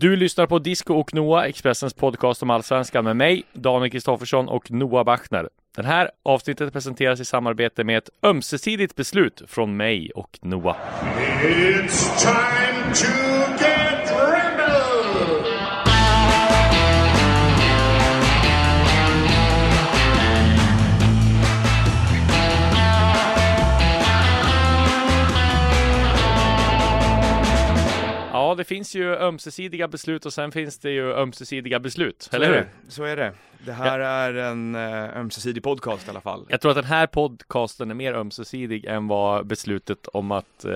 Du lyssnar på Disco och Noah, Expressens podcast om allsvenskan med mig, Daniel Kristoffersson och Noah Bachner. Den här avsnittet presenteras i samarbete med ett ömsesidigt beslut från mig och Noah. It's time to Ja, det finns ju ömsesidiga beslut och sen finns det ju ömsesidiga beslut, Så eller hur? det. Så är det. Det här är en eh, ömsesidig podcast i alla fall. Jag tror att den här podcasten är mer ömsesidig än vad beslutet om att eh,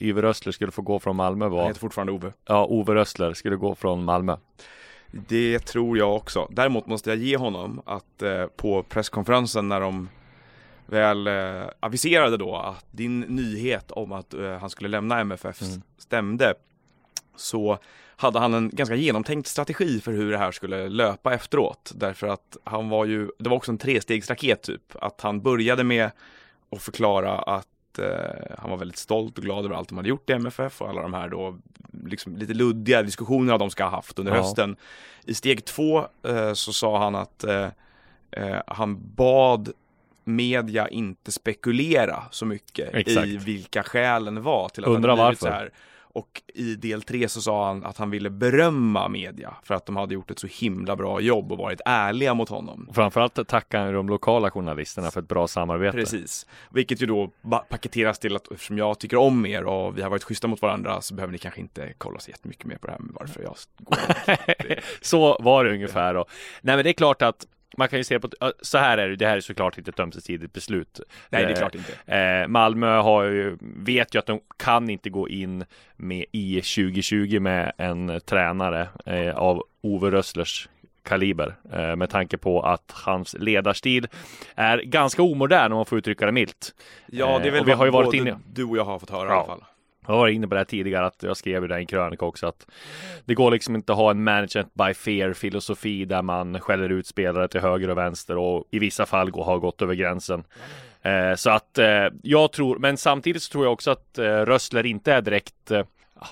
Yver Rössler skulle få gå från Malmö Han var. heter fortfarande Ove. Ja, Ove Rössler skulle gå från Malmö. Det tror jag också. Däremot måste jag ge honom att eh, på presskonferensen när de väl eh, aviserade då att din nyhet om att eh, han skulle lämna MFF Mm. stämde så hade han en ganska genomtänkt strategi för hur det här skulle löpa efteråt. Därför att han var ju, det var också en trestegsraket typ. Att han började med att förklara att eh, han var väldigt stolt och glad över allt de hade gjort i MFF och alla de här då liksom lite luddiga diskussionerna de ska ha haft under Ja. hösten. I steg två eh, så sa han att eh, han bad media inte spekulera så mycket Exakt. i vilka skälen var till att Undrar han blivit varför. så här. Och i del tre så sa han att han ville berömma media för att de hade gjort ett så himla bra jobb och varit ärliga mot honom. Och framförallt tackar han de lokala journalisterna för ett bra samarbete. Precis, vilket ju då paketeras till att eftersom jag tycker om er och vi har varit schyssta mot varandra så behöver ni kanske inte kolla så jättemycket mer på det här med varför jag går Så var det ungefär. Och, nej, men det är klart att man kan ju se på, så här är det, det här är såklart inte ett ömsesidigt beslut. Nej det är Eh, klart inte. Eh, Malmö har ju, vet ju att de kan inte gå in med i 2020 med en tränare eh, av Ove Rösslers kaliber eh, med tanke på att hans ledarstil är ganska omodern om man får uttrycka det milt. Ja det är eh, väl och vi har ju varit inne- du och jag har fått höra i Ja. alla fall. Jag var inne på det här tidigare att jag skrev ju det i en krönika också att det går liksom inte att ha en management by fear filosofi där man skäller ut spelare till höger och vänster och i vissa fall gå- har gått över gränsen. Eh, så att eh, jag tror, men samtidigt så tror jag också att eh, Rössler inte är direkt, eh,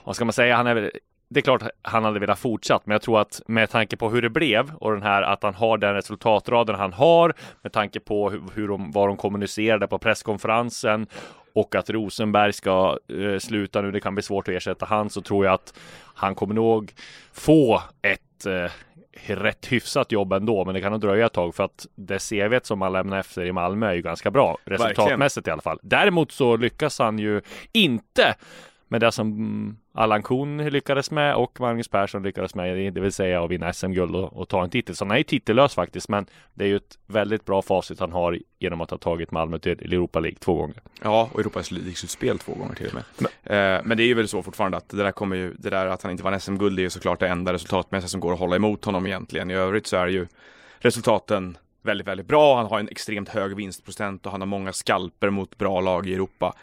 vad ska man säga, han är väl det är klart han hade velat fortsatt, men jag tror att med tanke på hur det blev och den här att han har den resultatraden han har, med tanke på hur, hur de, vad de kommunicerade på presskonferensen och att Rosenberg ska eh, sluta nu, det kan bli svårt att ersätta han, så tror jag att han kommer nog få ett eh, rätt hyfsat jobb ändå, men det kan nog dröja ett tag för att det CV som han lämnar efter i Malmö är ju ganska bra resultatmässigt i alla fall. Däremot så lyckas han ju inte med det som Allan Kuhn lyckades med och Magnus Persson lyckades med, det vill säga att vinna SM-guld och, och ta en titel. Så han är ju titellös faktiskt, men det är ju ett väldigt bra facit han har genom att ha tagit Malmö till Europa League två gånger. Ja, och Europas League-slutspel två gånger till och med. Men, eh, men det är ju väl så fortfarande att det där kommer ju, det där att han inte vann SM-guld är ju såklart det enda resultatmässiga som går att hålla emot honom egentligen. I övrigt så är ju resultaten väldigt, väldigt bra. Han har en extremt hög vinstprocent och han har många skalper mot bra lag i Europa.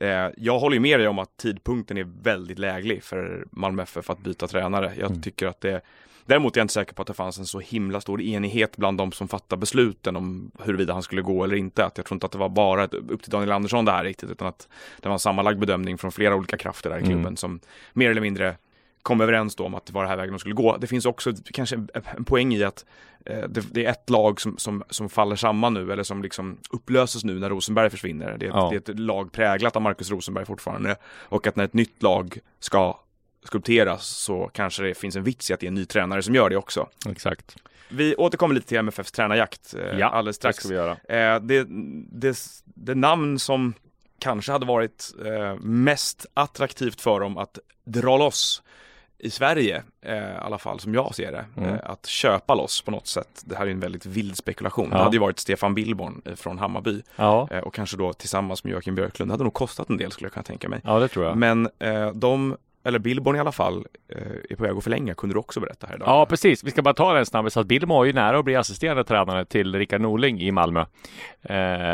Eh, jag håller med dig om att tidpunkten är väldigt läglig för Malmö FF att byta tränare. Jag tycker att det Däremot är jag inte säker på att det fanns en så himla stor enighet bland de som fattar besluten om huruvida han skulle gå eller inte. Att jag tror inte att det var bara upp till Daniel Andersson det här riktigt, utan att det var en sammanlagd bedömning från flera olika krafter där i klubben Mm. som mer eller mindre kom överens då om att det var det här vägen de skulle gå. Det finns också kanske en, en poäng i att eh, det, det är ett lag som, som, som faller samman nu, eller som liksom upplöses nu när Rosenberg försvinner. Det är, ett- Ja. det är ett lag präglat av Marcus Rosenberg fortfarande. Och att när ett nytt lag ska skulpteras så kanske det finns en vits i att det är en ny tränare som gör det också. Exakt. Vi återkommer lite till MFFs tränarjakt eh, Ja, alldeles Det strax. ska vi göra. Eh, det, det, det namn som kanske hade varit eh, mest attraktivt för dem att dra loss i Sverige, eh, i alla fall som jag ser det, Mm. eh, att köpa loss på något sätt. Det här är en väldigt vild spekulation. Ja. Det hade ju varit Stefan Billborn eh, från Hammarby Ja, eh, och kanske då tillsammans med Joakim Björklund. Det hade nog kostat en del skulle jag kunna tänka mig. ja det tror jag. Men eh, de, eller Billborn i alla fall, eh, är på väg att förlänga, kunde du också berätta här idag. Ja, precis. Vi ska bara ta den snabbt. Så att Billmo är ju nära att bli assisterande tränare till Rickard Norling i Malmö.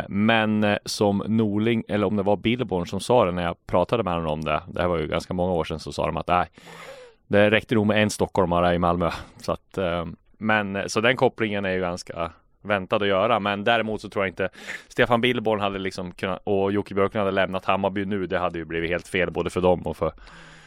Men som Norling, eller om det var Billborn som sa det när jag pratade med honom om det. Det här var ju ganska många år sedan så sa de att nej, det räckte nog med en stockholmare i Malmö. Så att, eh, men så den kopplingen är ju ganska väntad att göra. Men däremot så tror jag inte Stefan Billborn hade liksom kunnat och Jocke Björklund hade lämnat Hammarby nu. Det hade ju blivit helt fel både för dem och för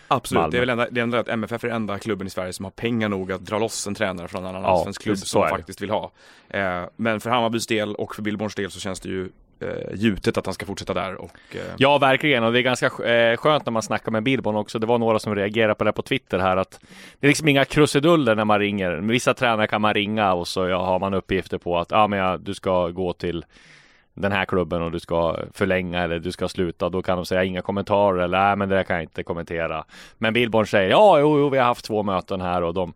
Absolut, Malmö. det är väl enda, det är ändå att MFF är den enda klubben i Sverige som har pengar nog att dra loss en tränare från en annan Ja, allsvensk klubb som faktiskt vill ha. Eh, men för Hammarbys del och för Billborns del så känns det ju eh, gjutet att han ska fortsätta där och eh, Ja, verkligen. Och det är ganska eh, skönt när man snackar med Bilbon också. Det var några som reagerade på det på Twitter här att det är liksom inga krusiduller när man ringer. Med vissa tränare kan man ringa och så ja, har man uppgifter på att ja, men ja, du ska gå till den här klubben och du ska förlänga eller du ska sluta. Då kan de säga inga kommentarer eller nej, men det där kan jag inte kommentera. Men Billborn säger ja, jo, jo, vi har haft två möten här och de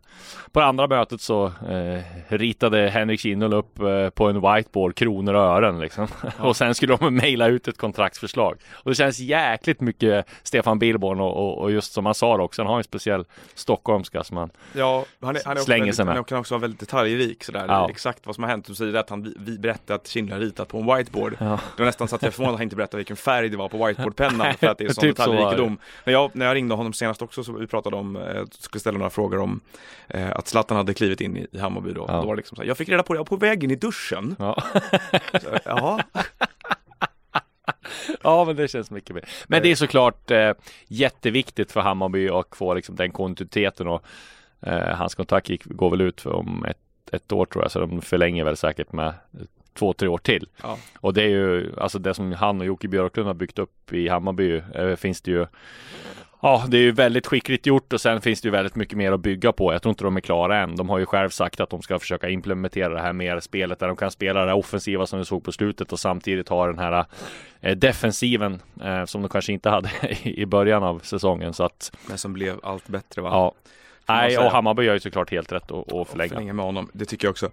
på det andra mötet så eh, ritade Henrik Kindl upp eh, på en whiteboard kronor och ören liksom. och sen skulle de mejla ut ett kontraktsförslag. Och det känns jäkligt mycket Stefan Billborn och, och, och just som han sa också, han har en speciell stockholmska som han Ja, han, är, han, är Slänger väldigt, sig med. han kan också vara väldigt detaljrik sådär, Ja. exakt vad som har hänt. Du säger att han, vi, vi berättade att Kindle har ritat på en whiteboard. Ja. Det var nästan så att jag förvånad att han inte berättade vilken färg det var på whiteboardpennan för att det är sån Typ så detaljrikedom. När jag, när jag ringde honom senast också så vi pratade om, eh, skulle ställa några frågor om eh, att Zlatan hade klivit in i, i Hammarby då. Ja. Då var det liksom så här, jag fick reda på det, jag var på väg in i duschen. Ja. Så, ja, men det känns mycket mer. Men det är såklart eh, jätteviktigt för Hammarby att få liksom den kontinuiteten och eh, hans kontrakt gick, går väl ut för om ett, ett år tror jag, så de förlänger väl säkert med två, tre år till. Ja. Och det är ju alltså det som han och Jocke Björklund har byggt upp i Hammarby eh, finns det ju Ja, det är ju väldigt skickligt gjort och sen finns det ju väldigt mycket mer att bygga på. Jag tror inte de är klara än. De har ju själv sagt att de ska försöka implementera det här mer spelet där de kan spela det här offensiva som vi såg på slutet och samtidigt ha den här eh, defensiven eh, som de kanske inte hade i början av säsongen. Så att men som blev allt bättre va? ja, nej, och Hammarby gör ju såklart helt rätt att att förlänga. förlänga med honom. Det tycker jag också.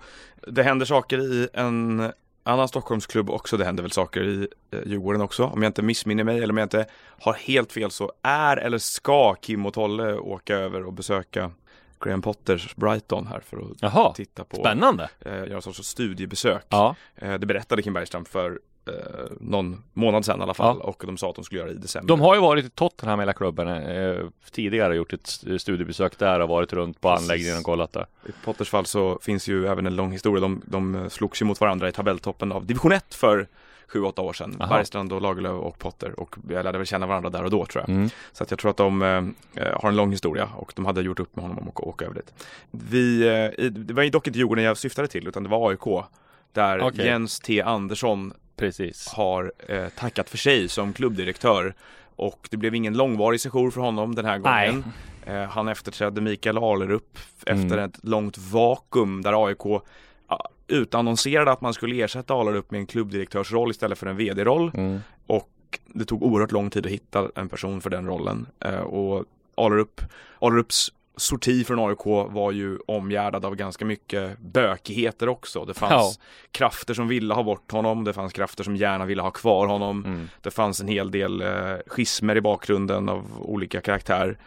Det händer saker i en annan Stockholmsklubb också. Det händer väl saker i eh, Djurgården också. Om jag inte missminner mig eller om jag inte har helt fel så är eller ska Kim och Tolle åka över och besöka Graham Potters Brighton här för att Jaha, titta på, spännande. eh, göra en sorts studiebesök. Ja, Eh, det berättade Kim Bergström för eh, någon månad sedan i alla fall och de sa att de skulle göra det i december. de har ju varit i Tottenham hela klubben eh, tidigare gjort ett studiebesök där och varit runt på Precis. anläggningen och kollat där. I Potters fall så finns ju även en lång historia. De, de slogs ju mot varandra i tabelltoppen av division 1 för 7-8 år sedan. Aha. Bergstrand och Lagerlöf och Potter och jag lärde väl känna varandra där och då tror jag. Mm. Så att jag tror att de eh, har en lång historia och de hade gjort upp med honom om att åka över dit. Vi, eh, det var ju dock inte Djurgården jag syftade till utan det var AIK. Där Okej. Jens T Andersson Precis. har eh, tackat för sig som klubbdirektör. Och det blev ingen långvarig sejour för honom den här Nej. gången. Eh, han efterträdde Mikael efter Mm. ett långt vakuum där AIK utannonserade att man skulle ersätta Alerup med en klubbdirektörsroll istället för en vd-roll. Mm. Och det tog oerhört lång tid att hitta en person för den rollen. Eh, och Alerup, Alerups sorti från AIK var ju omgärdad av ganska mycket bökigheter också. Det fanns krafter som ville ha bort honom, det fanns krafter som gärna ville ha kvar honom. Mm. Det fanns en hel del eh, schismer i bakgrunden av olika karaktär.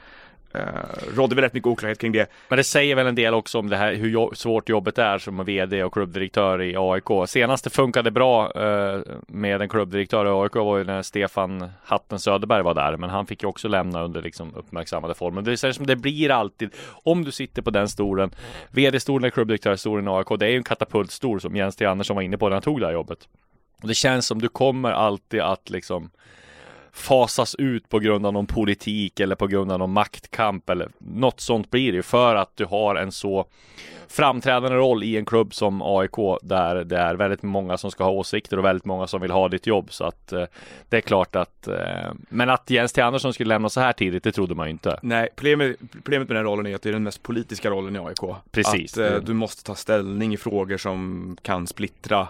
Eh, rådde väl rätt mycket oklarhet kring det. Men det säger väl en del också om det här hur jo- svårt jobbet är som VD och klubbdirektör i AIK. Senast det funkade bra eh, med en klubbdirektör i AIK var ju när Stefan Hatten Söderberg var där, men han fick ju också lämna under liksom uppmärksammade former. Det är som det blir alltid om du sitter på den stolen, VD-stolen eller klubbdirektörsstolen i AIK. Det är ju en katapultstol som Jens T Andersson var inne på när han tog det här jobbet. Och det känns som du kommer alltid att liksom fasas ut på grund av någon politik eller på grund av någon maktkamp eller något sånt blir det för att du har en så framträdande roll i en klubb som AIK där det är väldigt många som ska ha åsikter och väldigt många som vill ha ditt jobb så att eh, det är klart att eh, men att Jens T Andersson skulle lämna så här tidigt det trodde man ju inte. Nej, problemet, problemet med den rollen är att det är den mest politiska rollen i AIK. Precis. Att eh, Mm. du måste ta ställning i frågor som kan splittra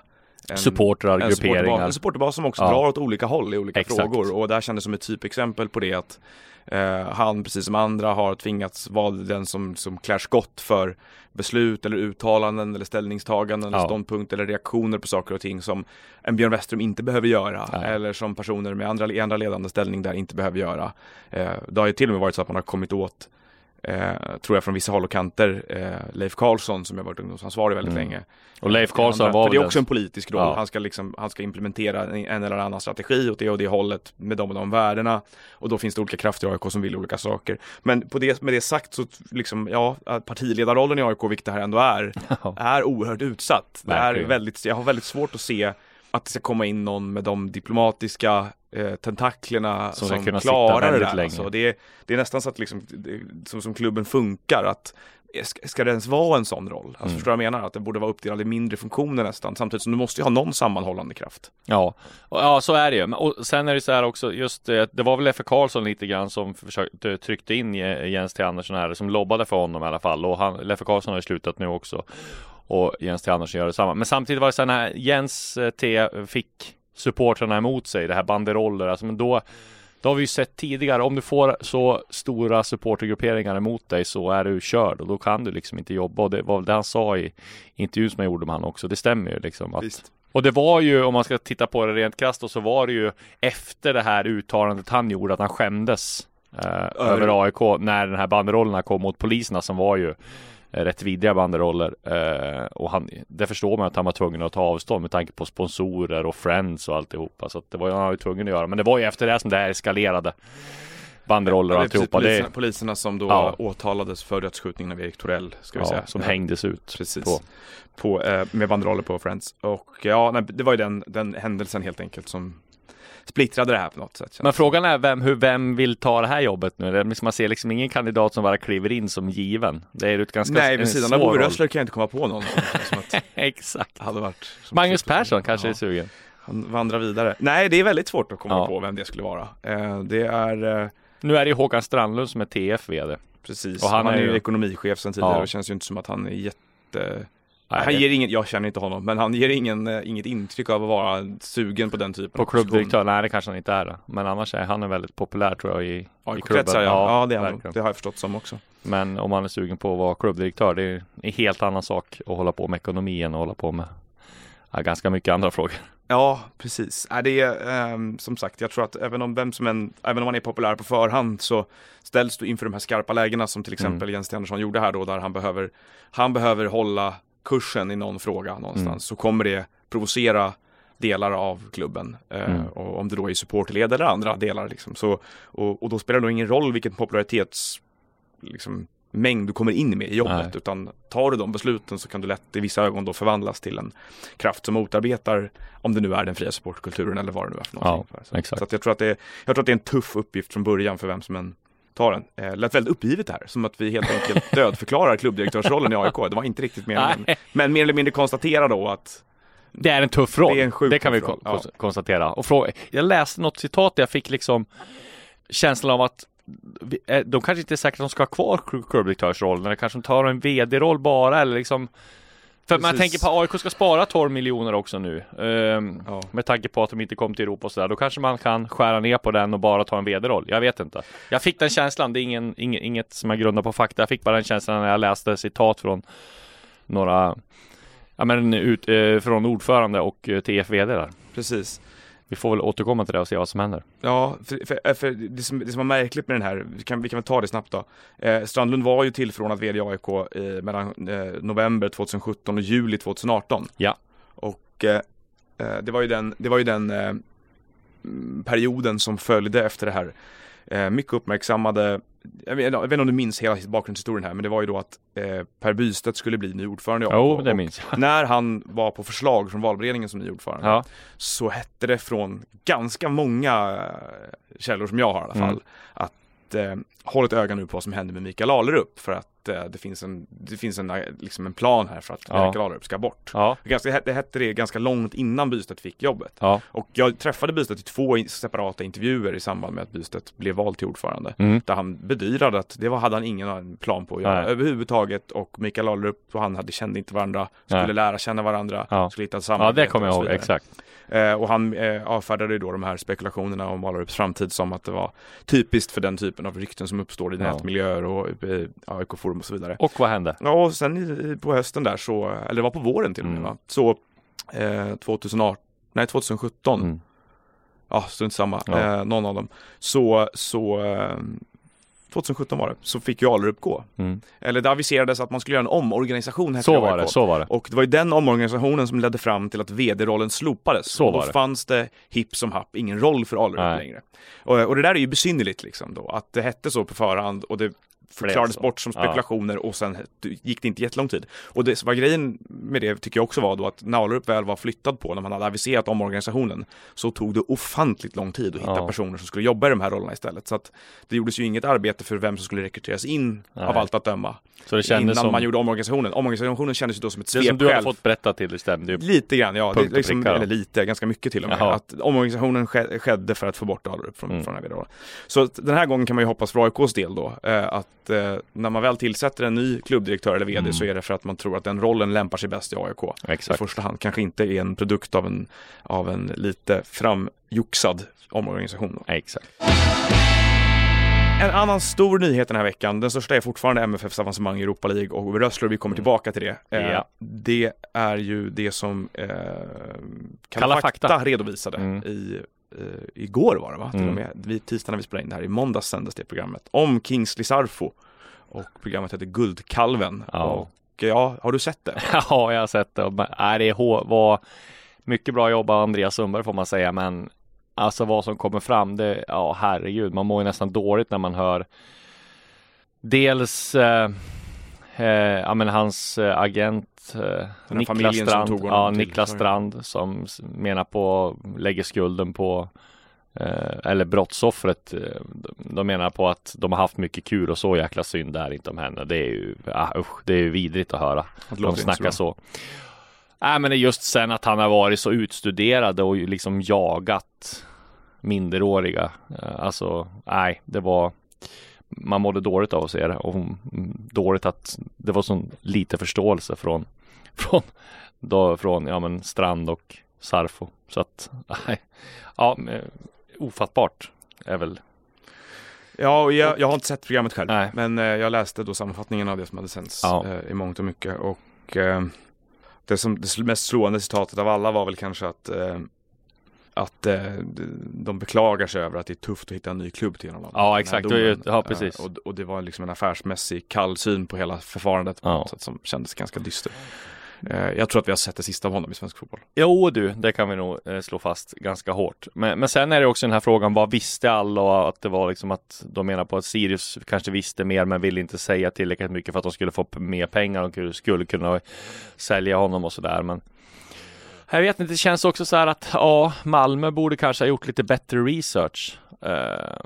en, Supportrar, en supporterbas, grupperingar. en supporterbas som också Ja. drar åt olika håll i olika Exakt. frågor. Och där kändes som ett typexempel på det att eh, han, precis som andra, har tvingats vara den som, som klär skott för beslut eller uttalanden eller ställningstaganden eller Ja. ståndpunkter eller reaktioner på saker och ting som en Björn Westrum inte behöver göra Nej. eller som personer med andra, i andra ledande ställning där inte behöver göra. Eh, det har ju till och med varit så att man har kommit åt Eh, tror jag från vissa håll och kanter eh, Leif Karlsson som har varit ungdomsansvarig väldigt Mm. länge. Och Leif Karlsson Andra- var För det är också en politisk roll. Ja. Han, ska liksom, han ska implementera en, eller annan strategi åt det och det hållet med de och de värdena. Och då finns det olika krafter i AIK som vill olika saker. Men på det, med det sagt så liksom, ja, partiledarrollen i AIK, vilket det här ändå är, är oerhört utsatt. Det är väldigt, jag har väldigt svårt att se att det ska komma in någon med de diplomatiska eh, tentaklerna Som som, kunna sitta klarar det där. Alltså. Det, är, det är nästan så att liksom, det, som, som klubben funkar, att eh, ska, ska det ens vara en sån roll? Alltså, Mm. Förstår du vad jag menar? Att det borde vara uppdelad i mindre funktioner nästan, samtidigt som du måste ju ha någon sammanhållande kraft. Ja, ja så är det ju. Och sen är det så här också, just det, det var väl Leffe Karlsson lite grann som försökte tryckte in Je- Jens T Andersson här, som lobbade för honom i alla fall. Och han, Leffe Karlsson har ju slutat nu också. Och Jens T Andersson gör detsamma. Men samtidigt var det så här Jens eh, T fick supportrarna emot sig, det här banderoller, alltså men då då har vi ju sett tidigare, om du får så stora supportergrupperingar emot dig så är du körd och då kan du liksom inte jobba. Och det var väl det han sa i intervjun som jag gjorde med han också. Det stämmer ju liksom. Att, Visst. och det var ju, om man ska titta på det rent krasst då, så var det ju efter det här uttalandet han gjorde att han skämdes eh, över AIK när den här banderollerna kom mot poliserna som var ju rätt vidriga banderoller. Eh, och han, det förstår man att han var tvungen att ta avstånd med tanke på sponsorer och friends och alltihopa. Så att det var han var ju tvungen att göra. Men det var ju efter det som det här eskalerade. Banderoller och alltihopa. Det, poliserna, poliserna som då Ja. åtalades för dödsskjutningen av Erik Torell, ska vi ja, säga. som Eh, hängdes ut. Precis. På. På, eh, med banderoller på Friends. Och ja, nej, det var ju den, den händelsen helt enkelt som splittrade det här på något sätt. Men frågan är vem, hur, vem vill ta det här jobbet nu? Liksom- Man ser liksom ingen kandidat som bara kliver in som given. Det är ett ganska Nej, vid sidan av Ove. Rössler kan jag inte komma på någon Exakt. hade varit. Magnus Persson kanske Ja, är sugen. Han vandrar vidare. Nej, det är väldigt svårt att komma Ja. på vem det skulle vara. Eh, det är eh, Nu är det ju Håkan Strandlund som är TF VD. precis. Och han han, är är ju ekonomichef sen tidigare Ja. och känns ju inte som att han är jätte Nej, han ger ingen, jag känner inte honom, men han ger ingen, eh, inget intryck av att vara sugen på den typen På klubbdirektör? Nej, det kanske han inte är. Men annars är han är väldigt populär tror jag i, i klubben. Ja. ja, det, är han, det har jag förstått som också. Men om man är sugen på att vara klubbdirektör, det är en helt annan sak att hålla på med ekonomi än att hålla på med ja, ganska mycket andra frågor. Ja, precis. Äh, det är ehm, som sagt, jag tror att även om vem som än, även om man är populär på förhand så ställs du inför de här skarpa lägena som till exempel Jens Andersson gjorde här då, där han behöver, han behöver hålla kursen i någon fråga någonstans, Mm. så kommer det provocera delar av klubben. Eh, Mm. och om det då är supporterled eller andra delar liksom. Så, och, och då spelar det ingen roll vilken popularitets liksom, mängd du kommer in med i jobbet. Nej. Utan tar du de besluten så kan du lätt i vissa ögon då förvandlas till en kraft som motarbetar om det nu är den fria supportkulturen eller vad det nu är för någonting. så, exakt. så att jag, tror att det är, jag tror att det är en tuff uppgift från början för vem som än tar den. Eh, lät väldigt uppgivet här, som att vi helt enkelt dödförklarar klubbdirektörsrollen i AIK. Det var inte riktigt meningen. Nej. Men mer eller mindre konstatera då att Det är en tuff roll. Det är en sjukt det kan vi kon- ja. konstatera. Och fråga, jag läste något citat där jag fick liksom känslan av att eh, de kanske inte är säkra att de ska ha kvar kl- klubbdirektörsrollen eller kanske de tar en vd-roll bara eller liksom för man Precis. tänker på AIK ska spara 12 miljoner också nu. Ehm, Ja. Med tanke på att de inte kom till Europa och sådär. Då kanske man kan skära ner på den och bara ta en vd-roll. Jag vet inte. Jag fick den känslan. Det är ingen, ingen, inget som jag grundar på fakta. Jag fick bara den känslan när jag läste citat från några Ja men ut, eh, från ordförande och eh, TF-VD där. precis. Vi får väl återkomma till det och se vad som händer. Ja, för, för, för det, som, det som var märkligt med den här, vi kan, vi kan väl ta det snabbt då. Eh, Strandlund var ju tillförordnad vd i AIK eh, mellan eh, november 2017 och juli 2018. Ja. Och eh, eh, det var ju den, det var ju den eh, perioden som följde efter det här eh, mycket uppmärksammade jag vet, jag vet inte om du minns hela bakgrundshistorien här men det var ju då att eh, Per Bystedt skulle bli ny ordförande i AIK. Jo, det minns jag. När han var på förslag från valberedningen som ny ordförande Ja, så hette det från ganska många eh, källor som jag har i alla fall Mm. att eh, håll ett öga nu på vad som händer med Mikael Alerup för att eh, det finns en, det finns en, liksom en plan här för att Ja. Alerup ska bort. ja, Ganska, det hette det ganska långt innan Bystedt fick jobbet. ja. Och jag träffade Bystedt i två separata intervjuer i samband med att Bystedt blev vald till ordförande. Mm. Där han bedyrade att det var, hade han ingen plan på att göra Nej. överhuvudtaget och Mikael Alerup och han hade, kände inte varandra, skulle Nej. lära känna varandra, skulle hitta ett ja samarbete det kommer jag ihåg. Exakt. Eh, och han eh, avfärdade ju då de här spekulationerna om Alerups framtid som att det var typiskt för den typen av rykten som uppstår i Ja. nätmiljöer och eh, AIK-forum och så vidare. Och vad hände? Ja, och sen i, i- på hösten där så, eller det var på våren till och med Mm. va? Så eh, 2018, nej 2017, Mm. ja strunt samma, Ja. eh, någon av dem. Så, så eh, 2017 var det, så fick ju Alerup gå. Mm. Eller det aviserades att man skulle göra en omorganisation här Så var det, så var det. Och det var ju den omorganisationen som ledde fram till att vd-rollen slopades. Så då var det. fanns det hipp som happ, ingen roll för Alerup Nej. längre. Och, och det där är ju besynnerligt liksom då, att det hette så på förhand och det förklarades bort som Ja. spekulationer och sen gick det inte jättelång tid. Och det var grejen med det tycker jag också var då att när Alerup väl var flyttad på, när man hade aviserat omorganisationen, så tog det ofantligt lång tid att hitta Ja. personer som skulle jobba i de här rollerna istället. Så att det gjordes ju inget arbete för vem som skulle rekryteras in Nej. av allt att döma. Så det kändes Innan som, man gjorde omorganisationen. Omorganisationen kändes ju då som ett det som du svepskäl fått berätta till det stämde ju. Lite grann, ja. Det, liksom, pricka då. eller lite, ganska mycket till och med. Jaha. Att omorganisationen ske- skedde för att få bort Alerup från, Mm. från den här. Så den här gången kan man ju hoppas för AIKs del då, eh, att eh, när man väl tillsätter en ny klubbdirektör eller VD Mm. så är det för att man tror att den rollen lämpar sig bäst i AIK. I Exakt. första hand, kanske inte är en produkt av en, av en lite framjoxad omorganisation. Exakt. En annan stor nyhet den här veckan, den största är fortfarande MFFs avancemang i Europa League och Rössler, vi kommer tillbaka till det. Mm. Ja. Det är ju det som eh, Kalla, Kalla fakta, fakta. redovisade Mm. i eh, Igår var det va? Till Mm. och med. Vid tisdagen när vi spelade in det här. I måndags sändes det programmet. Om Kingsley Sarfo. Och programmet heter Guldkalven. Ja. Och ja, har du sett det? Ja, jag har sett det. Men, Nej, det var mycket bra jobb av Andreas Sundberg får man säga, men alltså vad som kommer fram, det, ja herregud, man mår ju nästan dåligt när man hör dels eh, eh, ja, men hans eh, agent eh, Niklas Strand, ja, till- Niklas. Strand som menar på, lägger skulden på eh, eller brottsoffret. eh, de- menar på att de har haft mycket kul och så jäkla synd är inte om henne. Det är ju, ah, usch, det är ju vidrigt att höra. Det De snackar så. Nej men det är just sen att han har varit så utstuderad och liksom jagat minderåriga. Eh, Alltså, nej, det var man mådde dåligt av att se det och dåligt att det var så lite förståelse från från, då, från ja, men Strand och Sarfo. Så att, nej, ja, men, ofattbart är väl. Ja, och jag, jag har inte sett programmet själv. Nej. Men eh, jag läste då sammanfattningen av det som hade sänts Ja. eh, i mångt och mycket. Och eh, det, som, det mest slående citatet av alla var väl kanske att eh, att eh, de beklagar sig över att det är tufft att hitta en ny klubb till honom. Ja, exakt. Domen. ja, precis. Eh, och, och det var liksom en affärsmässig kall syn på hela förfarandet Ja. sätt som kändes ganska dyster. Eh, jag tror att vi har sett det sista av honom i svensk fotboll. Jo du, det kan vi nog eh, slå fast ganska hårt. Men, men sen är det också den här frågan, vad visste alla och att det var liksom att de menar på att Sirius kanske visste mer men ville inte säga tillräckligt mycket för att de skulle få mer pengar och skulle kunna sälja honom och sådär. Men jag vet inte, det känns också så här att ja, Malmö borde kanske ha gjort lite bättre research. Eh,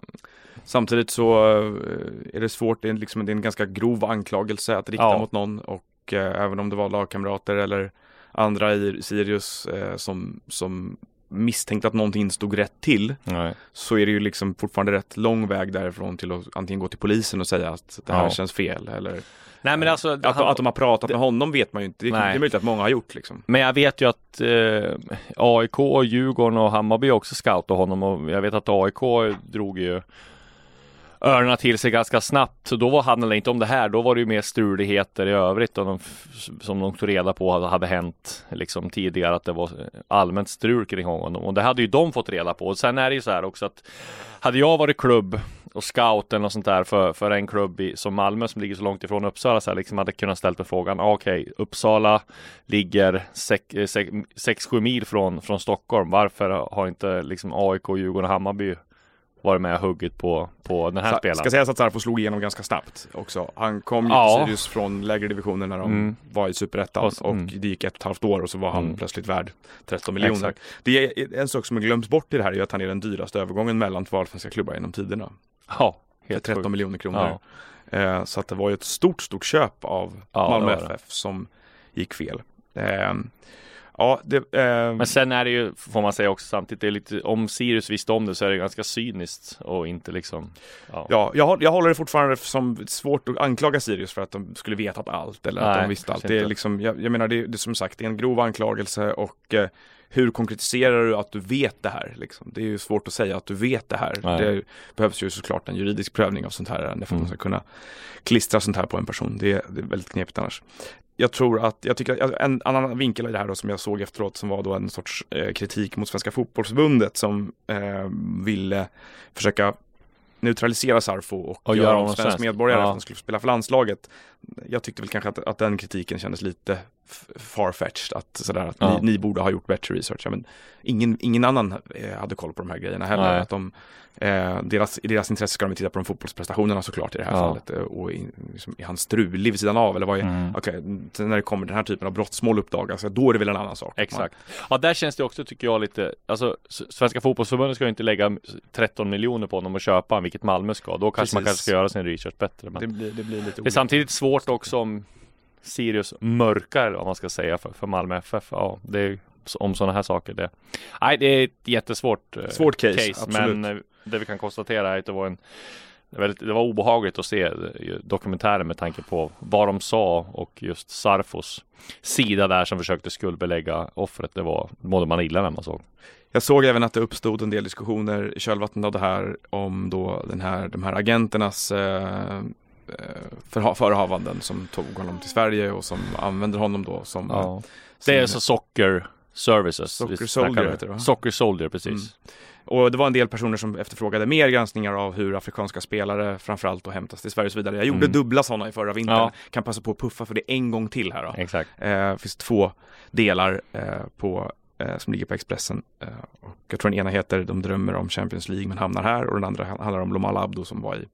Samtidigt så eh, är det svårt, det är, liksom, det är en ganska grov anklagelse att rikta Ja. mot någon och eh, även om det var lagkamrater eller andra i Sirius eh, som, som misstänkte att någonting inte stod rätt till nej. så är det ju liksom fortfarande rätt lång väg därifrån till att antingen gå till polisen och säga att det här Ja. känns fel eller nej men alltså, att, de, han- att de har pratat med honom vet man ju inte. Det, det är möjligt att många har gjort liksom. Men jag vet ju att eh, AIK, och Djurgården och Hammarby också scoutat honom och jag vet att AIK drog ju öronen till sig ganska snabbt. Så då var, handlade det inte om det här. Då var det ju mer struligheter i övrigt och de, som de tog reda på hade, hade hänt liksom tidigare att det var allmänt strul kring honom och det hade ju de fått reda på. Och sen är det ju så här också att hade jag varit klubb och scout eller något sånt där för, för en klubb i, som Malmö som ligger så långt ifrån Uppsala så här, liksom hade kunnat ställa mig frågan ah, okej Uppsala ligger 6-7 eh, mil från, från Stockholm varför har inte liksom AIK, Djurgården och Hammarby varit med och huggit på, på den här Sa- spelaren? Ska sägas att Sarfo slog igenom ganska snabbt också. Han kom ju Ja. till Sirius från lägre divisioner när de Mm. var i Superettan Och och mm. det gick ett och ett halvt år och så var han Mm. plötsligt värd 13 miljoner. Exakt. Det är en sak som glöms bort i det här är att han är den dyraste övergången mellan två allsvenska klubbar genom tiderna. Ja, För helt 13 sjukt. miljoner kronor. Ja. Eh, så att det var ju ett stort, stort köp av Ja, Malmö. FF som gick fel. Eh, ja, det, eh, Men sen är det ju, får man säga också samtidigt, det är lite, om Sirius visste om det så är det ganska cyniskt och inte liksom Ja, Ja, jag, jag håller det fortfarande som svårt att anklaga Sirius för att de skulle vetat allt eller att Nej, de visste allt. Det är liksom, jag, jag menar, det, det är som sagt, det är en grov anklagelse och eh, hur konkretiserar du att du vet det här? Liksom? Det är ju svårt att säga att du vet det här. Nej. Det behövs ju såklart en juridisk prövning av sånt här ärende för att Mm. man ska kunna klistra sånt här på en person. Det, är- det är väldigt knepigt annars. Jag tror att, jag tycker att en annan vinkel i det här då som jag såg efteråt som var då en sorts eh, kritik mot Svenska fotbollsförbundet som eh, ville försöka neutralisera Sarfo och, Och göra honom svensk medborgare Ja. att han skulle spela för landslaget. jag tyckte väl kanske att, att den kritiken kändes lite farfetched. Att, sådär, att Ja. ni, ni borde ha gjort bättre research. Men ingen, ingen annan eh, hade koll på de här grejerna heller. Nej. Att de, eh, deras, I deras intresse ska de titta på de fotbollsprestationerna såklart i det här Ja. fallet. eh, Och i, liksom, är han strulig vid sidan av? Eller vad är, Mm. Sen när det kommer den här typen av brottsmål uppdagas, då är det väl en annan sak. Exakt. Ja, där känns det också tycker jag lite, alltså Svenska fotbollsförbundet ska ju inte lägga 13 miljoner på honom och köpa vilket Malmö ska. Då kanske man Precis. kanske ska göra sin research bättre. Men Det blir, det blir lite det är samtidigt svårt också om Sirius mörkar, eller vad man ska säga, för, för Malmö FF. Ja, det är om sådana här saker. Det, nej, det är ett jättesvårt eh, Svårt case, absolut. men eh, det vi kan konstatera är att det var en det var, obehagligt att se eh, dokumentären med tanke på vad de sa och just Sarfos sida där som försökte skuldbelägga offret. Det var, mådde man illa när man såg. Jag såg även att det uppstod en del diskussioner i kölvattnet av det här om då den här, de här agenternas eh, förehavanden som tog honom till Sverige och som använder honom då som, Ja. som Det är så Soccer Services. Snackar Soldier heter det, va? Soldier, precis. Mm. Och det var en del personer som efterfrågade mer granskningar av hur afrikanska spelare framförallt då hämtas till Sverige och så vidare. Jag gjorde Mm. dubbla sådana i förra vintern. Ja. Kan passa på att puffa för det en gång till här då. Exakt. Eh, finns två delar eh, på, eh, som ligger på Expressen. Eh, och jag tror den ena heter De drömmer om Champions League men hamnar här och den andra handlar om Lomala Abdo som var i,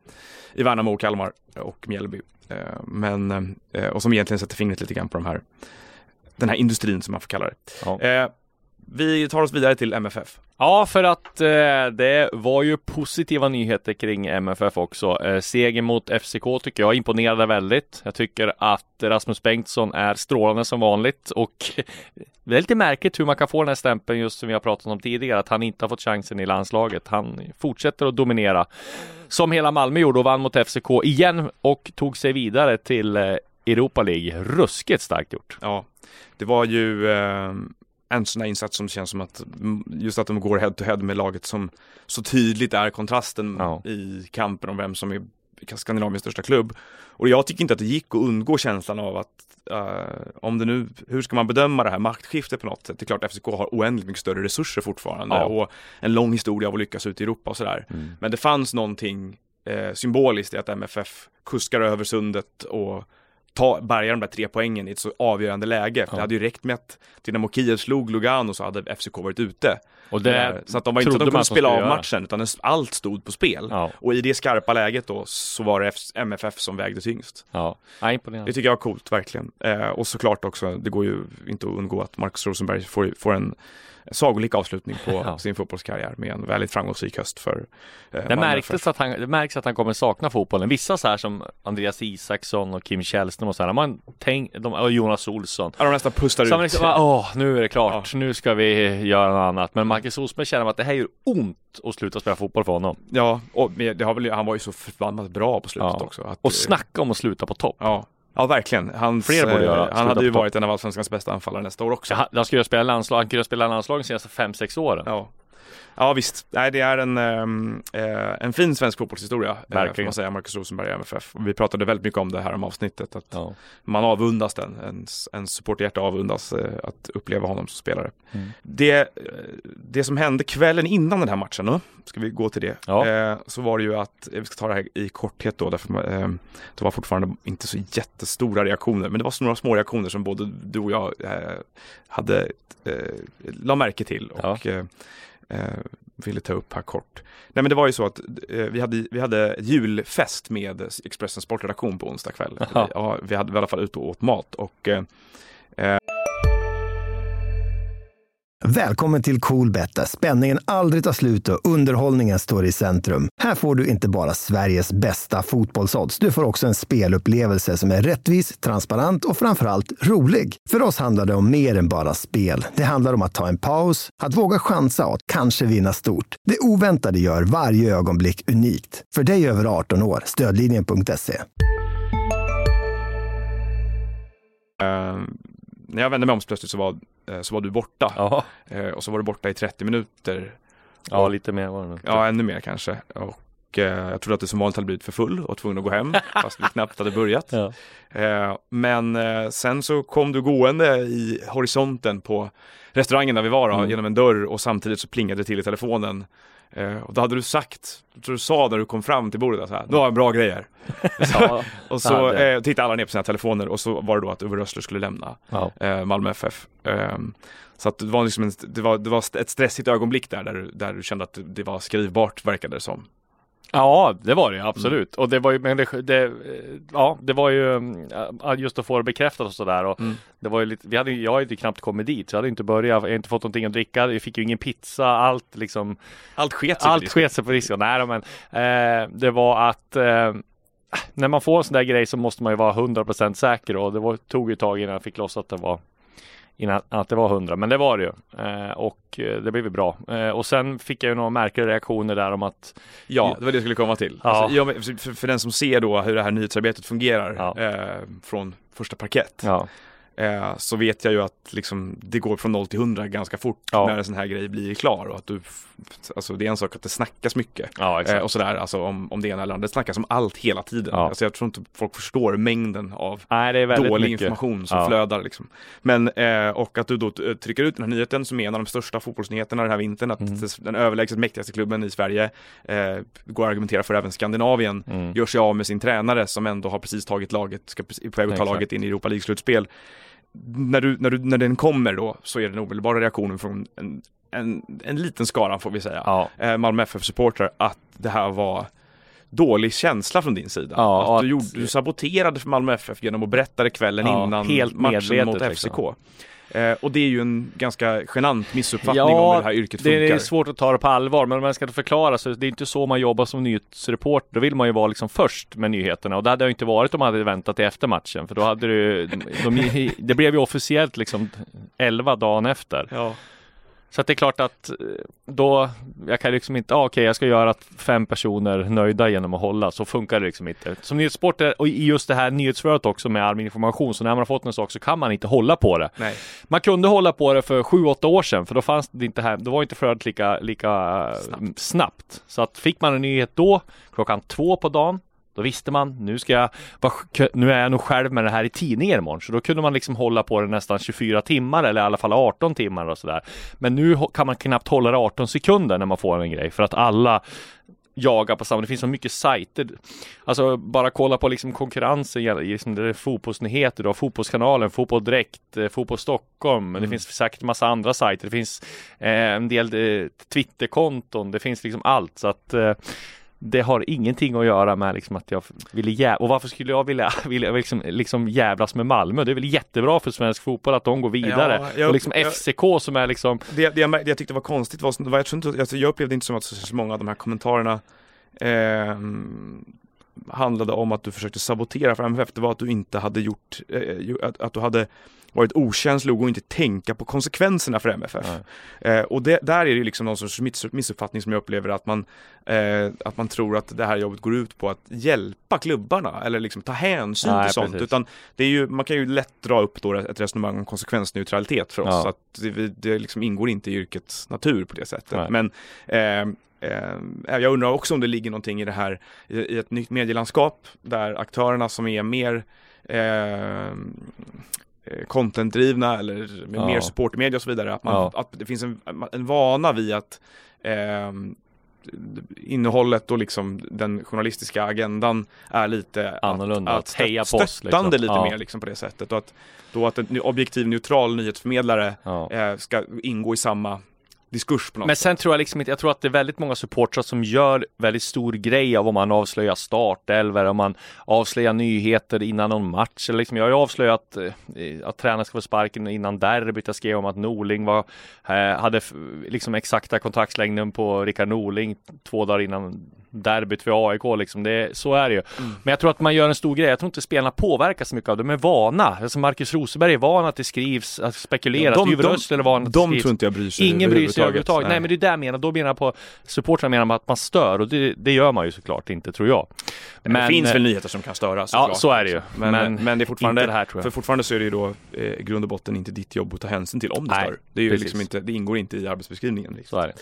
i Värnamo, och Kalmar och Mjällby. Eh, men, eh, och som egentligen sätter fingret lite grann på de här, den här industrin som man får kalla det. Ja. Vi tar oss vidare till MFF. Ja, för att eh, det var ju positiva nyheter kring MFF också. Eh, seger mot FCK tycker jag imponerade väldigt. Jag tycker att Rasmus Bengtsson är strålande som vanligt och det är lite märkligt hur man kan få den här stämpeln just som vi har pratat om tidigare, att han inte har fått chansen i landslaget. Han fortsätter att dominera som hela Malmö gjorde och vann mot FCK igen och tog sig vidare till eh, Europa League. Ruskigt starkt gjort. Ja, det var ju eh, en sån här insats som känns som att mm, just att de går head to head med laget som så tydligt är kontrasten Ja. i kampen om vem som är Skandinaviens största klubb. Och jag tycker inte att det gick att undgå känslan av att eh, om det nu, hur ska man bedöma det här maktskiftet på något sätt? Det är klart att FCK har oändligt mycket större resurser fortfarande Ja. och en lång historia av att lyckas ute i Europa och sådär. Men det fanns någonting eh, symboliskt i att MFF kuskar över sundet och ta, bärga de där tre poängen i ett så avgörande läge. Ja. Det hade ju räckt med att Dynamo Kiev slog Lugano så hade FCK varit ute. Och Det det så att de var inte så att de kunde spela av göra. matchen utan allt stod på spel. Ja, Och i det skarpa läget då så var det MFF som vägde tyngst. ja. ja. Det tycker jag är coolt, verkligen. Eh, och såklart också, det går ju inte att undgå att Marcus Rosenberg får, får en sagolik avslutning på Ja. sin fotbollskarriär med en väldigt framgångsrik höst för eh, Det märktes att han, det märks att han kommer sakna fotbollen. Vissa så här som Andreas Isaksson och Kim Källström och så här, man tänk, de, och Jonas Olsson. Ja, de nästan pustar Som ut. liksom, bara, åh, nu är det klart, nu ska vi göra något annat. Men Marcus Rosberg känner att det här gör ont att sluta spela fotboll för honom. Ja, och det har väl, han var ju så förbannat bra på slutet Ja. också. Att, Och snacka om att sluta på topp. Ja, ja verkligen. Hans, Fler borde eh, göra. Han Sluta hade ju varit en av allsvenskans bästa anfallare nästa år också. Ja, han skulle ju spela landslag, han kunde spela landslag de senaste 5-6 åren. Ja. Ja visst, nej det är en, ehm, eh, en fin svensk fotbollshistoria. eh, Får Verkligen. man säga, Marcus Rosenberg i MFF. Och vi pratade väldigt mycket om det här om avsnittet. Att Ja. man avundas den, ens, ens supporterhjärta avundas eh, att uppleva honom som spelare. Mm. Det, eh, det som hände kvällen innan den här matchen, då, ska vi gå till det, Ja. eh, så var det ju att, eh, vi ska ta det här i korthet då, därför eh, det var fortfarande inte så jättestora reaktioner, men det var så några små reaktioner som både du och jag eh, hade, eh, la märke till och eh, eh, ville ta upp här kort. Nej men det var ju så att eh, vi, hade, vi hade julfest med Expressens sportredaktion på onsdag kväll. Jaha. Ja, vi hade vi i alla fall ute och åt mat och eh, Välkommen till Coolbet där spänningen aldrig tar slut och underhållningen står i centrum. Här får du inte bara Sveriges bästa fotbollsodds, du får också en spelupplevelse som är rättvis, transparent och framförallt rolig. För oss handlar det om mer än bara spel. Det handlar om att ta en paus, att våga chansa och att kanske vinna stort. Det oväntade gör varje ögonblick unikt. För dig över 18 år, stödlinjen.se. Uh, eh, när jag vände mig om så plötsligt så var, så var du borta. Ja. Eh, och så var du borta i 30 minuter. ja, lite mer var det nog. Ja, ännu mer kanske. Och eh, jag trodde att du som vanligt hade blivit för full och tvungen att gå hem fast vi knappt hade börjat. Ja. Eh, men eh, sen så kom du gående i horisonten på restaurangen där vi var då, Mm. genom en dörr och samtidigt så plingade det till i telefonen. Eh, och då hade du sagt, jag tror du sa när du kom fram till bordet, så här, du har en bra grej här. Ja, och så eh, tittade alla ner på sina telefoner och så var det då att Uwe Rössler skulle lämna ja. eh, Malmö FF. Ehm, så att det var, liksom en, det, var, det var ett stressigt ögonblick där, där, där du kände att det var skrivbart verkade det som. Ja, det var det absolut. Och det var ju, men det, det, ja, det var ju äh, just att få det bekräftat och sådär. Och Mm. det var ju lite, vi hade, jag hade ju knappt kommit dit, så jag hade inte börjat, jag hade inte fått någonting att dricka, jag fick ju ingen pizza, allt liksom, Allt sket sig allt sket sig på disken. Nej, men eh, det var att eh, när man får en sån där grej så måste man ju vara 100% säker och det var, tog ju ett tag innan jag fick loss att det var innan att det var 100, men det var det ju. Eh, och eh, det blev ju bra. Eh, och sen fick jag ju några märkliga reaktioner där om att Ja, det var det jag skulle komma till. Ja. Alltså, för, för, för den som ser då hur det här nyhetsarbetet fungerar Ja. eh, från första parkett ja, eh, så vet jag ju att liksom, det går från 0 till 100 ganska fort Ja. när en sån här grej blir klar och att du, alltså det är en sak att det snackas mycket. ja. Eh, och sådär, alltså om, om det ena eller andra. Det snackas om allt hela tiden. Ja. Alltså jag tror inte folk förstår mängden av Nej, dålig mycket. information som flödar liksom. Men, eh, och att du då eh, trycker ut den här nyheten som är en av de största fotbollsnyheterna den här vintern, att Mm. den överlägset mäktigaste klubben i Sverige, eh, går att argumentera för även Skandinavien, Mm. gör sig av med sin tränare som ändå har precis tagit laget, ska på väg att ta laget in i Europa League-slutspel. När, du, när, du, när den kommer då så är den omedelbara reaktionen från en, en, en liten skara får vi säga, Ja, eh, Malmö FF-supportrar att det här var dålig känsla från din sida. Ja, att du, att- gjorde, du saboterade för Malmö FF genom att berätta det kvällen Ja, innan helt matchen mot liksom. FCK. Eh, och det är ju en ganska genant missuppfattning Ja, om hur det här yrket det funkar. är svårt att ta det på allvar, men om man ska förklara så det är inte så man jobbar som nyhetsreporter. Då vill man ju vara liksom först med nyheterna och det hade jag inte varit om man hade väntat till efter matchen, för då hade det de, det blev ju officiellt liksom 11 dagen efter. Ja. Så det är klart att eh, då, jag kan liksom inte, ah, okej jag ska göra att fem personer nöjda genom att hålla, så funkar det liksom inte. Som nyhetsreporter och i just det här nyhetsflödet också med allmän information, så när man har fått en sak så kan man inte hålla på det. Nej. Man kunde hålla på det för 7-8 år sedan för då fanns det inte här, då var inte flödet lika, lika snabbt. snabbt. Så att fick man en nyhet då, klockan två på dagen, då visste man, nu ska jag, nu är jag nog själv med det här i tidningen imorgon. Så då kunde man liksom hålla på det nästan 24 timmar eller i alla fall 18 timmar och sådär. Men nu kan man knappt hålla det 18 sekunder när man får en grej för att alla jagar på samma, det finns så mycket sajter. Alltså bara kolla på liksom konkurrensen, liksom det är fotbollsnyheter, har Fotbollskanalen, Fotboll Direkt, eh, Fotboll Stockholm, men det finns säkert massa andra sajter, det finns eh, en del eh, Twitterkonton, det finns liksom allt så att eh, det har ingenting att göra med liksom att jag ville jä- och varför skulle jag vilja, vilja liksom, liksom jävlas med Malmö? Det är väl jättebra för svensk fotboll att de går vidare. Ja, jag- och liksom jag- FCK som är liksom Det, det, jag, det jag tyckte var konstigt var, var jag, tror inte, alltså jag upplevde inte som att så många av de här kommentarerna ehm, handlade om att du försökte sabotera för MFF. Det var att du inte hade gjort, eh, att, att du hade varit okänslig och inte tänka på konsekvenserna för MFF. Eh, och det, där är det liksom någon sorts miss- missuppfattning som jag upplever att man, eh, att man tror att det här jobbet går ut på att hjälpa klubbarna eller liksom ta hänsyn Nej, till sånt. precis. Utan det är ju, man kan ju lätt dra upp då ett resonemang om konsekvensneutralitet för oss. Ja. Att det, det liksom ingår inte i yrkets natur på det sättet. Nej. Men eh, jag undrar också om det ligger någonting i det här i, ett nytt medielandskap där aktörerna som är mer eh, contentdrivna eller med Ja. mer supportmedia och så vidare. Att, man, Ja. att det finns en, en vana vid att eh, innehållet och liksom den journalistiska agendan är lite Annorlunda, att, att heja stö- på oss, stöttande liksom. lite Ja. mer liksom på det sättet och att då att en objektiv neutral nyhetsförmedlare ja. eh, ska ingå i samma diskurs på något Men sen tror jag liksom inte, jag tror att det är väldigt många supportrar som gör väldigt stor grej av om man avslöjar startelver, om man avslöjar nyheter innan någon match. Eller liksom, jag har ju avslöjat eh, att tränaren ska få sparken innan derbyt. Jag skrev om att Norling var, eh, hade liksom exakta kontraktslängden på Rickard Norling två dagar innan derbyt för AIK. Liksom. Det, så är det ju. Mm. Men jag tror att man gör en stor grej. Jag tror inte spelarna påverkas så mycket av det. De är vana. Alltså Marcus Rosenberg är van att det skrivs, att spekuleras. de, Yver de, Rössler är van att det de skrivs. tror inte jag bryr sig Ingen bryr sig överhuvudtaget. Nej. Nej. men det är det jag menar. Då menar jag på supportrarna menar att man stör och det, det gör man ju såklart inte tror jag. Men, det finns eh, väl nyheter som kan störa Ja, såklart. så är det ju. Men, men, men det är fortfarande, inte det här tror jag. för fortfarande så är det ju då eh, grund och botten inte ditt jobb att ta hänsyn till om det Nej, stör. Det är ju precis. liksom inte, det ingår inte i arbetsbeskrivningen. Liksom. Så är det.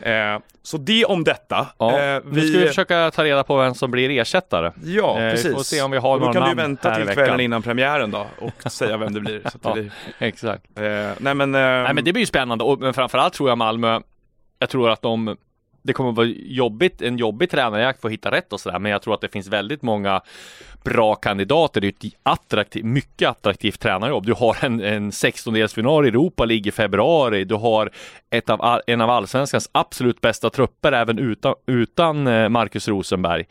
Eh, så det om detta. Ja, Eh, Nu ska vi försöka ta reda på vem som blir ersättare. Ja, Eh, vi precis. får se om vi har och då några kan namn vänta till kvällen innan premiären då och säga vem det blir. Ja. blir Exakt. eh, nej men, eh, Nej men det blir ju spännande och men framförallt tror jag Malmö Jag tror att de det kommer vara jobbigt, en jobbig tränarjakt för att hitta rätt och sådär. Men jag tror att det finns väldigt många bra kandidater. Det är ett attraktiv, mycket attraktivt tränarjobb. Du har en, en 16-delsfinal i Europa League i februari. Du har ett av, en av allsvenskans absolut bästa trupper även utan, utan eh, Marcus Rosenberg.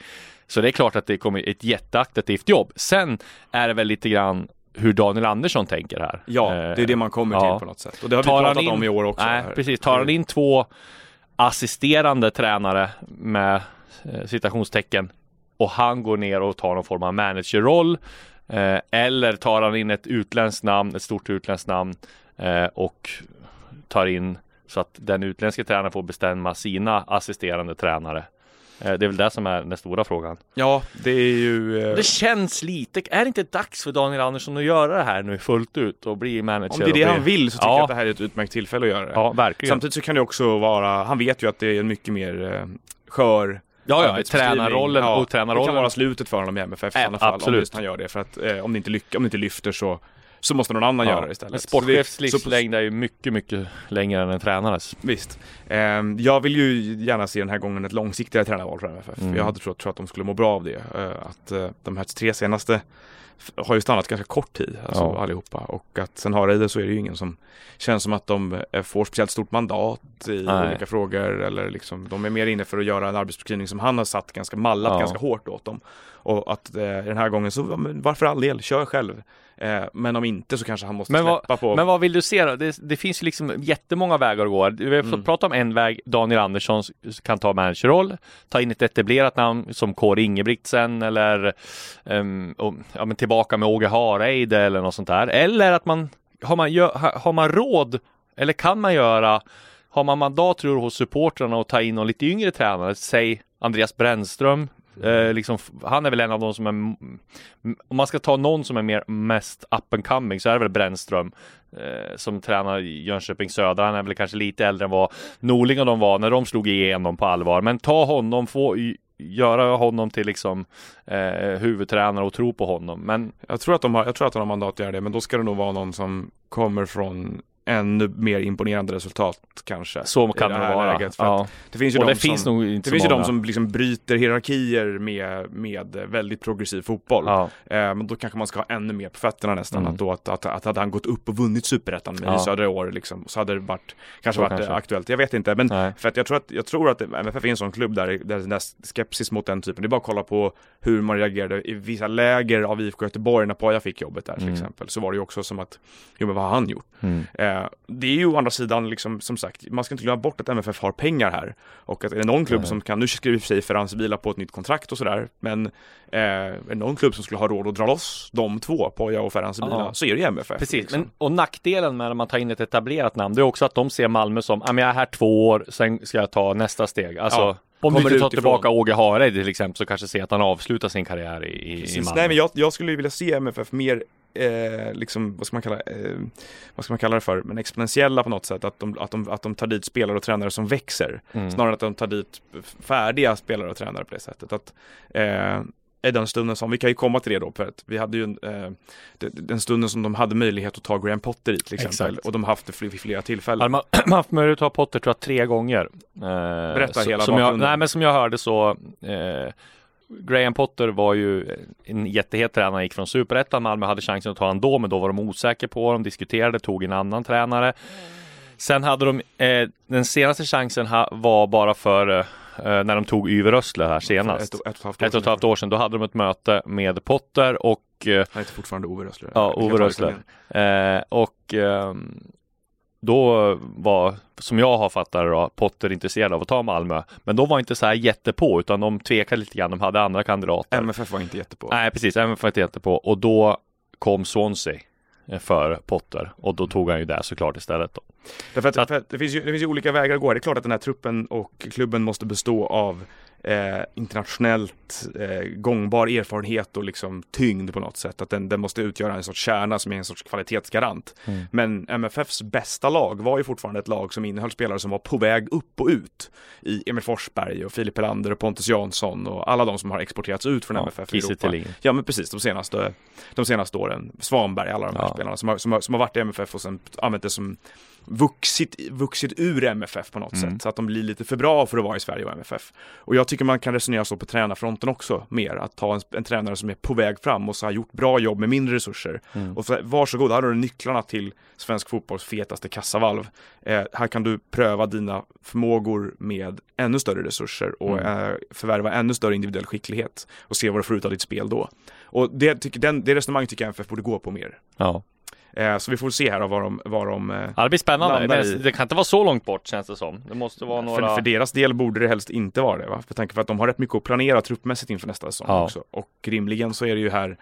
Så det är klart att det kommer ett jätteattraktivt jobb. Sen är det väl lite grann hur Daniel Andersson tänker här. Ja, det är det man kommer till ja. på något sätt. Och det har vi Tar han pratat in- om i år också. Nej, här. precis. Tar han in två assisterande tränare med eh, citationstecken och han går ner och tar någon form av managerroll eh, eller tar han in ett utländskt namn, ett stort utländskt namn eh, och tar in så att den utländska tränaren får bestämma sina assisterande tränare. Eh, det är väl det som är den stora frågan. Ja, det är ju... eh, Det känns lite, är det inte dags för Daniel Andersson att göra det här nu fullt ut och bli manager? Om det är det bli... han vill så tycker Ja. jag att det här är ett utmärkt tillfälle att göra det. Ja, verkligen. Samtidigt så kan det också vara, han vet ju att det är en mycket mer eh, skör ja, ja, tränarrollen Ja, och Det kan tränarrollen. vara slutet för honom i MFF i alla fall, absolut. om just han gör det. För att eh, om, det inte lyck- om det inte lyfter så, så måste någon annan göra det istället. En sportchefs livslängd är ju mycket, mycket längre än en tränares. Visst. Ehm, jag vill ju gärna se den här gången ett långsiktigare tränarval för MFF. Mm. Jag hade trott, tror att de skulle må bra av det. Eh, att eh, de här tre senaste har ju stannat ganska kort tid, alltså Ja. allihopa. Och att sen har det så är det ju ingen som känns som att de eh, får speciellt stort mandat i Nej. olika frågor. Eller liksom, de är mer inne för att göra en arbetsbeskrivning som han har satt ganska mallat Ja. ganska hårt åt dem. Och att eh, den här gången så, ja, varför all del, kör själv. Eh, men om inte så kanske han måste Men vad- släppa på Men vad vill du se då? Det, det finns ju liksom jättemånga vägar att gå. Vi har fått Mm. prata om en väg. Daniel Andersson kan ta managerroll, ta in ett etablerat namn som Kåre Ingebrigtsen eller ehm, och, ja, men tillbaka med Åge Hareide eller något sånt där. Eller att man har man, gö- ha- har man råd eller kan man göra har man mandat tror hos supportrarna att ta in någon lite yngre tränare, säg Andreas Brännström. Eh, liksom, han är väl en av de som är, om man ska ta någon som är mer mest up and coming så är det väl Brännström eh, som tränar Jönköping Södra. Han är väl kanske lite äldre än vad Norling och de var när de slog igenom på allvar. Men ta honom, få göra honom till liksom eh, huvudtränare och tro på honom. Men Jag tror att de har, jag tror att de har mandat att göra det, men då ska det nog vara någon som kommer från ännu mer imponerande resultat kanske. så kan det, här vara. Ja. det finns ju Och de det finns som, nog inte det finns ju de som liksom bryter hierarkier med, med väldigt progressiv fotboll. Ja. Eh, men då kanske man ska ha ännu mer på fötterna nästan. Mm. Att, då, att, att, att hade han gått upp och vunnit superettan med Ja. i södra år liksom, så hade det varit, kanske Så varit kanske. aktuellt. Jag vet inte, men Nej. för att jag tror att, jag tror att MFF är en sån klubb där, där den där skepsis mot den typen, det är bara att kolla på hur man reagerade i vissa läger av IFK Göteborg när Poja fick jobbet där till Mm. exempel. Så var det ju också som att, jo men vad har han gjort? Mm. Eh, det är ju å andra sidan, liksom, som sagt, man ska inte glömma bort att MFF har pengar här. Och att är det någon klubb Nej. som kan, nu skriver i och för sig Ferran Bila på ett nytt kontrakt och sådär, men eh, är det någon klubb som skulle ha råd att dra loss de två, Poja och Ferran Bila, så är det ju MFF. Precis, liksom. men, och nackdelen med när man tar in ett etablerat namn, det är också att de ser Malmö som, ja men jag är här två år, sen ska jag ta nästa steg. Alltså, Ja, om du kommer tar utifrån. tillbaka Åge Hareide till exempel, så kanske ser att han avslutar sin karriär i, i. Malmö. Nej men jag, jag skulle vilja se MFF mer Eh, liksom, vad ska man kalla eh, vad ska man kalla det för, men exponentiella på något sätt, att de, att de, att de tar dit spelare och tränare som växer, Mm. snarare än att de tar dit färdiga spelare och tränare på det sättet. Att, eh, i den stunden som, vi kan ju komma till det då, för att vi hade ju en, eh, de- den stunden som de hade möjlighet att ta Graham Potter i till exempel, Exakt. och de har haft det vid flera tillfällen. Hade man haft möjlighet att ha Potter tror jag tre gånger. Eh, Berätta så- hela som jag. Nej men som jag hörde så eh, Graham Potter var ju en jättehet tränare, han gick från superettan, Malmö hade chansen att ta honom då, men då var de osäkra på honom, diskuterade, tog en annan tränare. Sen hade de, eh, den senaste chansen ha, var bara för eh, när de tog Yver Rössle här senast. Ett, ett, och ett halvt år Ett och ett halvt år sedan, då hade de ett möte med Potter och eh, Han heter fortfarande Ove Rössler. Ja, Ove en- Eh, och ehm, då var, som jag har fattat det Potter intresserad av att ta Malmö. Men de var inte så här jättepå, utan de tvekade lite grann. De hade andra kandidater. MFF var inte jättepå. Nej, precis. MFF var inte jättepå. Och då kom Swansea eh, för Potter. Och då tog han ju det såklart istället då. Därför att, att det, finns ju, det finns ju olika vägar att gå. Det är klart att den här truppen och klubben måste bestå av eh, internationellt eh, gångbar erfarenhet och liksom tyngd på något sätt. Att den, den måste utgöra en sorts kärna som är en sorts kvalitetsgarant. Mm. Men MFFs bästa lag var ju fortfarande ett lag som innehöll spelare som var på väg upp och ut. I Emil Forsberg och Filip Helander och Pontus Jansson och alla de som har exporterats ut från Ja, MFF i Europa. Ja men precis, de senaste, de senaste åren. Svanberg, alla de här Ja. spelarna som har, som, har, som har varit i MFF och sen använt det som vuxit, vuxit ur MFF på något Mm. sätt. Så att de blir lite för bra för att vara i Sverige och MFF. Och jag tycker man kan resonera så på tränarfronten också mer. Att ta en, en tränare som är på väg fram och så har gjort bra jobb med mindre resurser. Mm. Och så, varsågod, här har du nycklarna till svensk fotbolls fetaste kassavalv. Eh, här kan du pröva dina förmågor med ännu större resurser och Mm. eh, förvärva ännu större individuell skicklighet och se vad du får ut av ditt spel då. Och det, tycker, den, det resonemanget tycker jag MFF borde gå på mer. Ja. Eh, så vi får se här vad de, vad de eh, ja, det blir spännande. Men det kan inte vara så långt bort känns det som. Det måste vara några... För, för deras del borde det helst inte vara det, va? För tanke på att de har rätt mycket att planera truppmässigt inför nästa säsong Ja. också. Och rimligen så är det ju här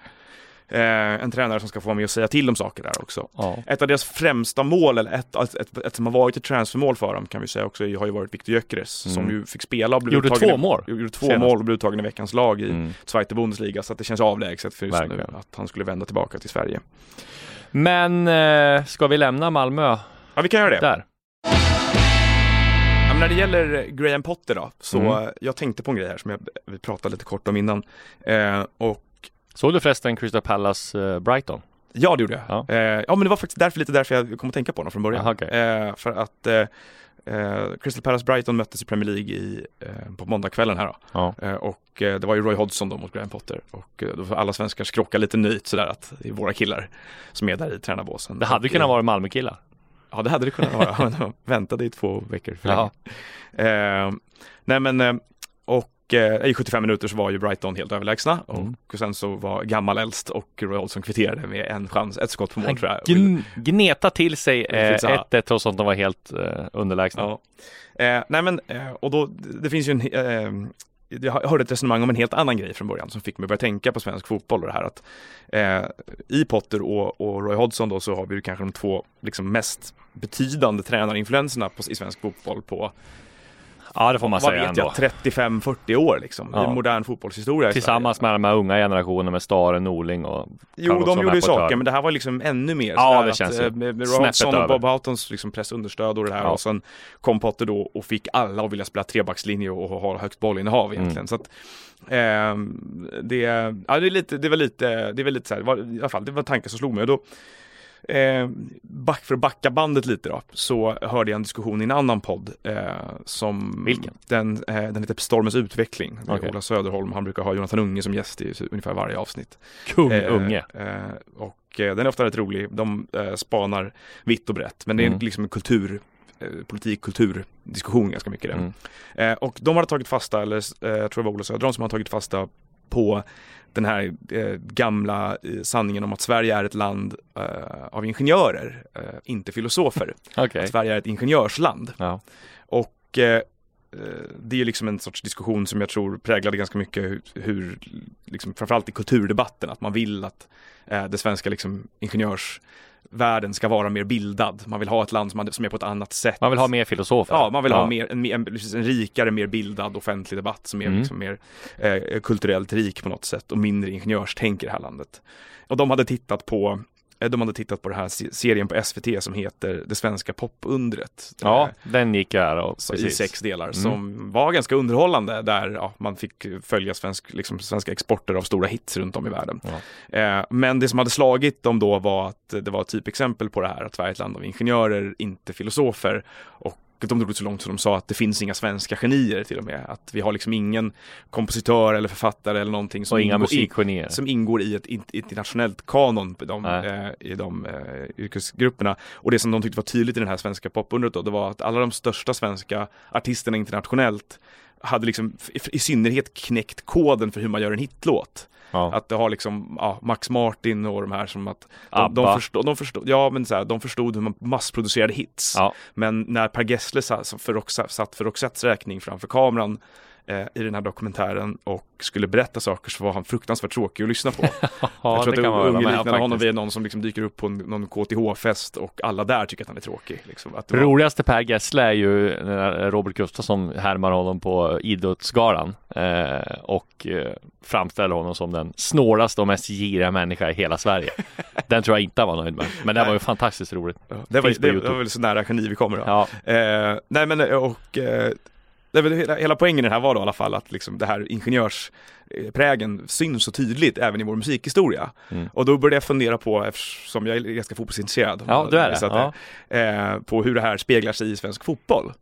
eh, en tränare som ska få vara med och säga till om saker där också. Ja. Ett av deras främsta mål, eller ett, ett, ett, ett som har varit ett transfermål för dem kan vi säga också, har ju varit Viktor Gyökeres som Mm. ju fick spela och blev Gjorde uttagen två mål Gjorde två senast. mål och blev uttagen i veckans lag i Mm. Zweite Bundesliga, så att det känns avlägset för just nu Verkligen. att han skulle vända tillbaka till Sverige. Men eh, ska vi lämna Malmö Ja, vi kan göra det. där? Ja, men när det gäller Graham Potter då, så Mm. jag tänkte på en grej här som jag vi pratade lite kort om innan. Eh, och Såg du förresten Crystal Palace eh, Brighton? Ja, det gjorde jag. Ja. Eh, ja, men det var faktiskt därför, lite därför jag kom att tänka på honom från början. Aha, okej. eh, för att eh, eh, Crystal Palace Brighton möttes i Premier League i, eh, på måndagskvällen här då. Ja. Eh, och eh, det var ju Roy Hodgson då mot Graham Potter. Och eh, då får alla svenskar skrocka lite nöjt sådär att det är våra killar som är där i tränarbåsen. Det hade Och, kunnat eh, vara Malmökillar. Ja, det hade det kunnat vara. Men de väntade i två veckor för länge. Eh, nej men, eh, och eh, i 75 minuter så var ju Brighton helt överlägsna Mm. och sen så var gammal äldst och Roy Hodgson kvitterade med en chans, ett skott på mål tror jag. gn gneta till sig Det finns eh, så här. 1-1 trots att de var helt eh, underlägsna. Ja. Eh, nej men, eh, och då, det finns ju en, eh, jag hörde ett resonemang om en helt annan grej från början som fick mig att börja tänka på svensk fotboll och det här att eh, i Potter och, och Roy Hodgson då så har vi ju kanske de två liksom mest betydande tränarinfluenserna på, i svensk fotboll på, Ja, det får man vad säga vet ändå. jag, 35-40 år liksom Ja. i modern fotbollshistoria Tillsammans Sverige. med de här unga generationerna med Stare, Norling och Jo, de gjorde ju saker, men det här var liksom ännu mer. Ja, det att, känns ju eh, Med, med Robson och. Bob Houghtons liksom pressunderstöd och det här Ja. och sen kom Potter då och fick alla att vilja spela trebackslinje och ha högt bollinnehav egentligen. Mm. Så att, ehm, det, ja, det, är lite, det var lite, det var lite så här, var, i alla fall, det var tanke som slog mig. Och då, Eh, back, för att backa bandet lite då, så hörde jag en diskussion i en annan podd eh, som Vilken? Den, eh, den heter Stormens utveckling. Är Okej. Ola Söderholm, han brukar ha Jonathan Unge som gäst i ungefär varje avsnitt. Kung Eh, Unge. Eh, och eh, den är ofta rätt rolig. De spanar vitt och brett. Men det är Mm. liksom en kultur, politik, kulturdiskussion ganska mycket. Mm. Eh, och de hade tagit fasta, eller eh, jag tror det var Ola Söderholm som hade tagit fasta på den här eh, gamla eh, sanningen om att Sverige är ett land eh, av ingenjörer, eh, inte filosofer. Att Sverige är ett ingenjörsland. Ja. Och eh, det är liksom en sorts diskussion som jag tror präglade ganska mycket hur, hur liksom, framförallt i kulturdebatten, att man vill att det svenska liksom, ingenjörsvärlden ska vara mer bildad. Man vill ha ett land som, är på ett annat sätt. Man vill ha mer filosofer. Ja, man vill ha mer, en, en, en rikare, mer bildad offentlig debatt som är Mm. liksom mer eh, kulturellt rik på något sätt och mindre ingenjörstänk i det här landet. Och de hade tittat på de hade tittat på den här se- serien på SVT som heter Det svenska popundret. Ja, Eh, den gick jag och så i sex delar Mm. som var ganska underhållande där ja, man fick följa svensk, liksom, svenska exporter av stora hits runt om i världen. Eh, men det som hade slagit dem då var att det var ett typexempel på det här att Sverige är ett land av ingenjörer, inte filosofer. Och de drog det så långt så de sa att det finns inga svenska genier till och med. Att vi har liksom ingen kompositör eller författare eller någonting som, ingår, i, som ingår i ett in- internationellt kanon i de, eh, i de eh, yrkesgrupperna. Och det som de tyckte var tydligt i den här svenska popundret då, det var att alla de största svenska artisterna internationellt hade liksom i, synnerhet knäckt koden för hur man gör en hitlåt. Ja. Att det har liksom, ja, Max Martin och de här som att de, Abba. de, förstod, de förstod, ja men så här, de förstod hur man massproducerade hits. Ja. Men när Per Gessle satt för, Roxa- satt för Roxettes räkning framför kameran eh, i den här dokumentären och skulle berätta saker så var han fruktansvärt tråkig att lyssna på. Ja, jag tror det att kan man hålla unge med liknar honom vid någon som liksom dyker upp på någon KTH-fest och alla där tycker att han är tråkig. Liksom. Att var- Roligaste Per Gessle är ju när Robert Gustafsson härmar honom på Idrottsgalan eh, och eh, framställer honom som den snålaste och mest giriga människa i hela Sverige. Den tror jag inte han var nöjd med. Men det var ju fantastiskt roligt. Ja, det, var, det, det var väl så nära geni vi kommer. Då. Ja, Eh, nej men och eh, det är väl hela, hela poängen i det här var då i alla fall att liksom det här ingenjörs ingenjörsprägen syns så tydligt även i vår musikhistoria. Mm. Och då började jag fundera på, eftersom jag är ganska fotbollsintresserad, ja du är det. Ja. eh, på hur det här speglar sig i svensk fotboll.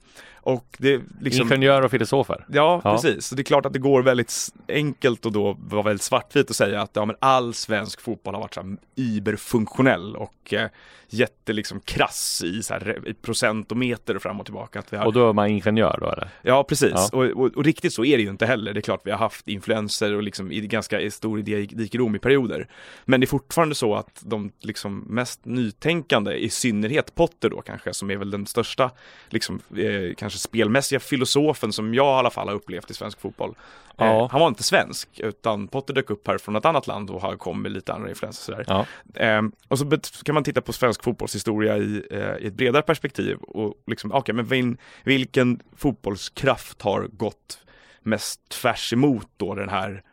Och det liksom Ingenjörer och filosofer. Ja, Ja. precis. Så det är klart att det går väldigt enkelt och då vara väldigt svartvitt och säga att ja, men all svensk fotboll har varit så här iberfunktionell och eh, jätte liksom krass i, så här, i procent och meter fram och tillbaka. Har, Och då är man ingenjör då eller? ja, precis. Ja. Och, och, och riktigt så är det ju inte heller. Det är klart vi har haft influenser och liksom i ganska stor idérikedom i perioder. Men det är fortfarande så att de liksom mest nytänkande, i synnerhet Potter då kanske, som är väl den största liksom, eh, kanske spelmässiga filosofen som jag i alla fall har upplevt i svensk fotboll. Ja. Eh, han var inte svensk, utan Potter dök upp här från ett annat land och har kommit med lite andra influenser sådär. Ja. Ehm, och så kan man titta på svensk fotbollshistoria i, eh, i ett bredare perspektiv och liksom, okej, men vin, vilken fotbollskraft har gått mest tvärs emot då den här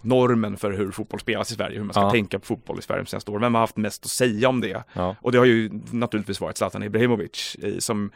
normen för hur fotboll spelas i Sverige, hur man ska Ja. tänka på fotboll i Sverige de senaste åren. Vem har haft mest att säga om det? Ja. Och det har ju naturligtvis varit Zlatan Ibrahimovic som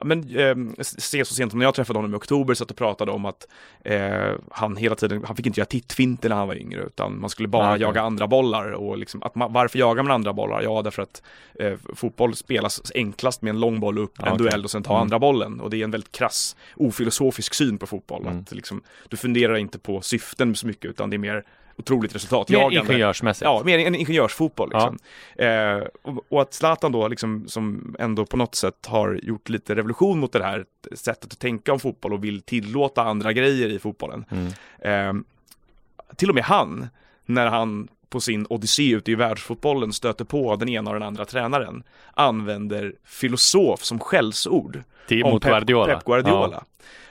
men eh, se så sent som när jag träffade honom i oktober satt och pratade om att eh, han hela tiden, han fick inte göra tittfinter när han var yngre utan man skulle bara Ah, okej. jaga andra bollar och liksom att man, varför jagar man andra bollar? Ja, därför att eh, fotboll spelas enklast med en lång boll upp, Ja, en okej. duell och sen ta Mm. andra bollen och det är en väldigt krass ofilosofisk syn på fotboll. Mm. Att liksom, du funderar inte på syften så mycket utan det är mer otroligt Mer resultatjagande. ingenjörsmässigt. Ja, mer en ingenjörsfotboll liksom. Eh, och, och att Zlatan då liksom, som ändå på något sätt har gjort lite revolution mot det här sättet att tänka om fotboll och vill tillåta andra grejer i fotbollen. Mm. Eh, till och med han, när han på sin odyssé ute i världsfotbollen stöter på den ena och den andra tränaren, använder filosof som skällsord. Till, om mot Pep, Guardiola. Pep Guardiola.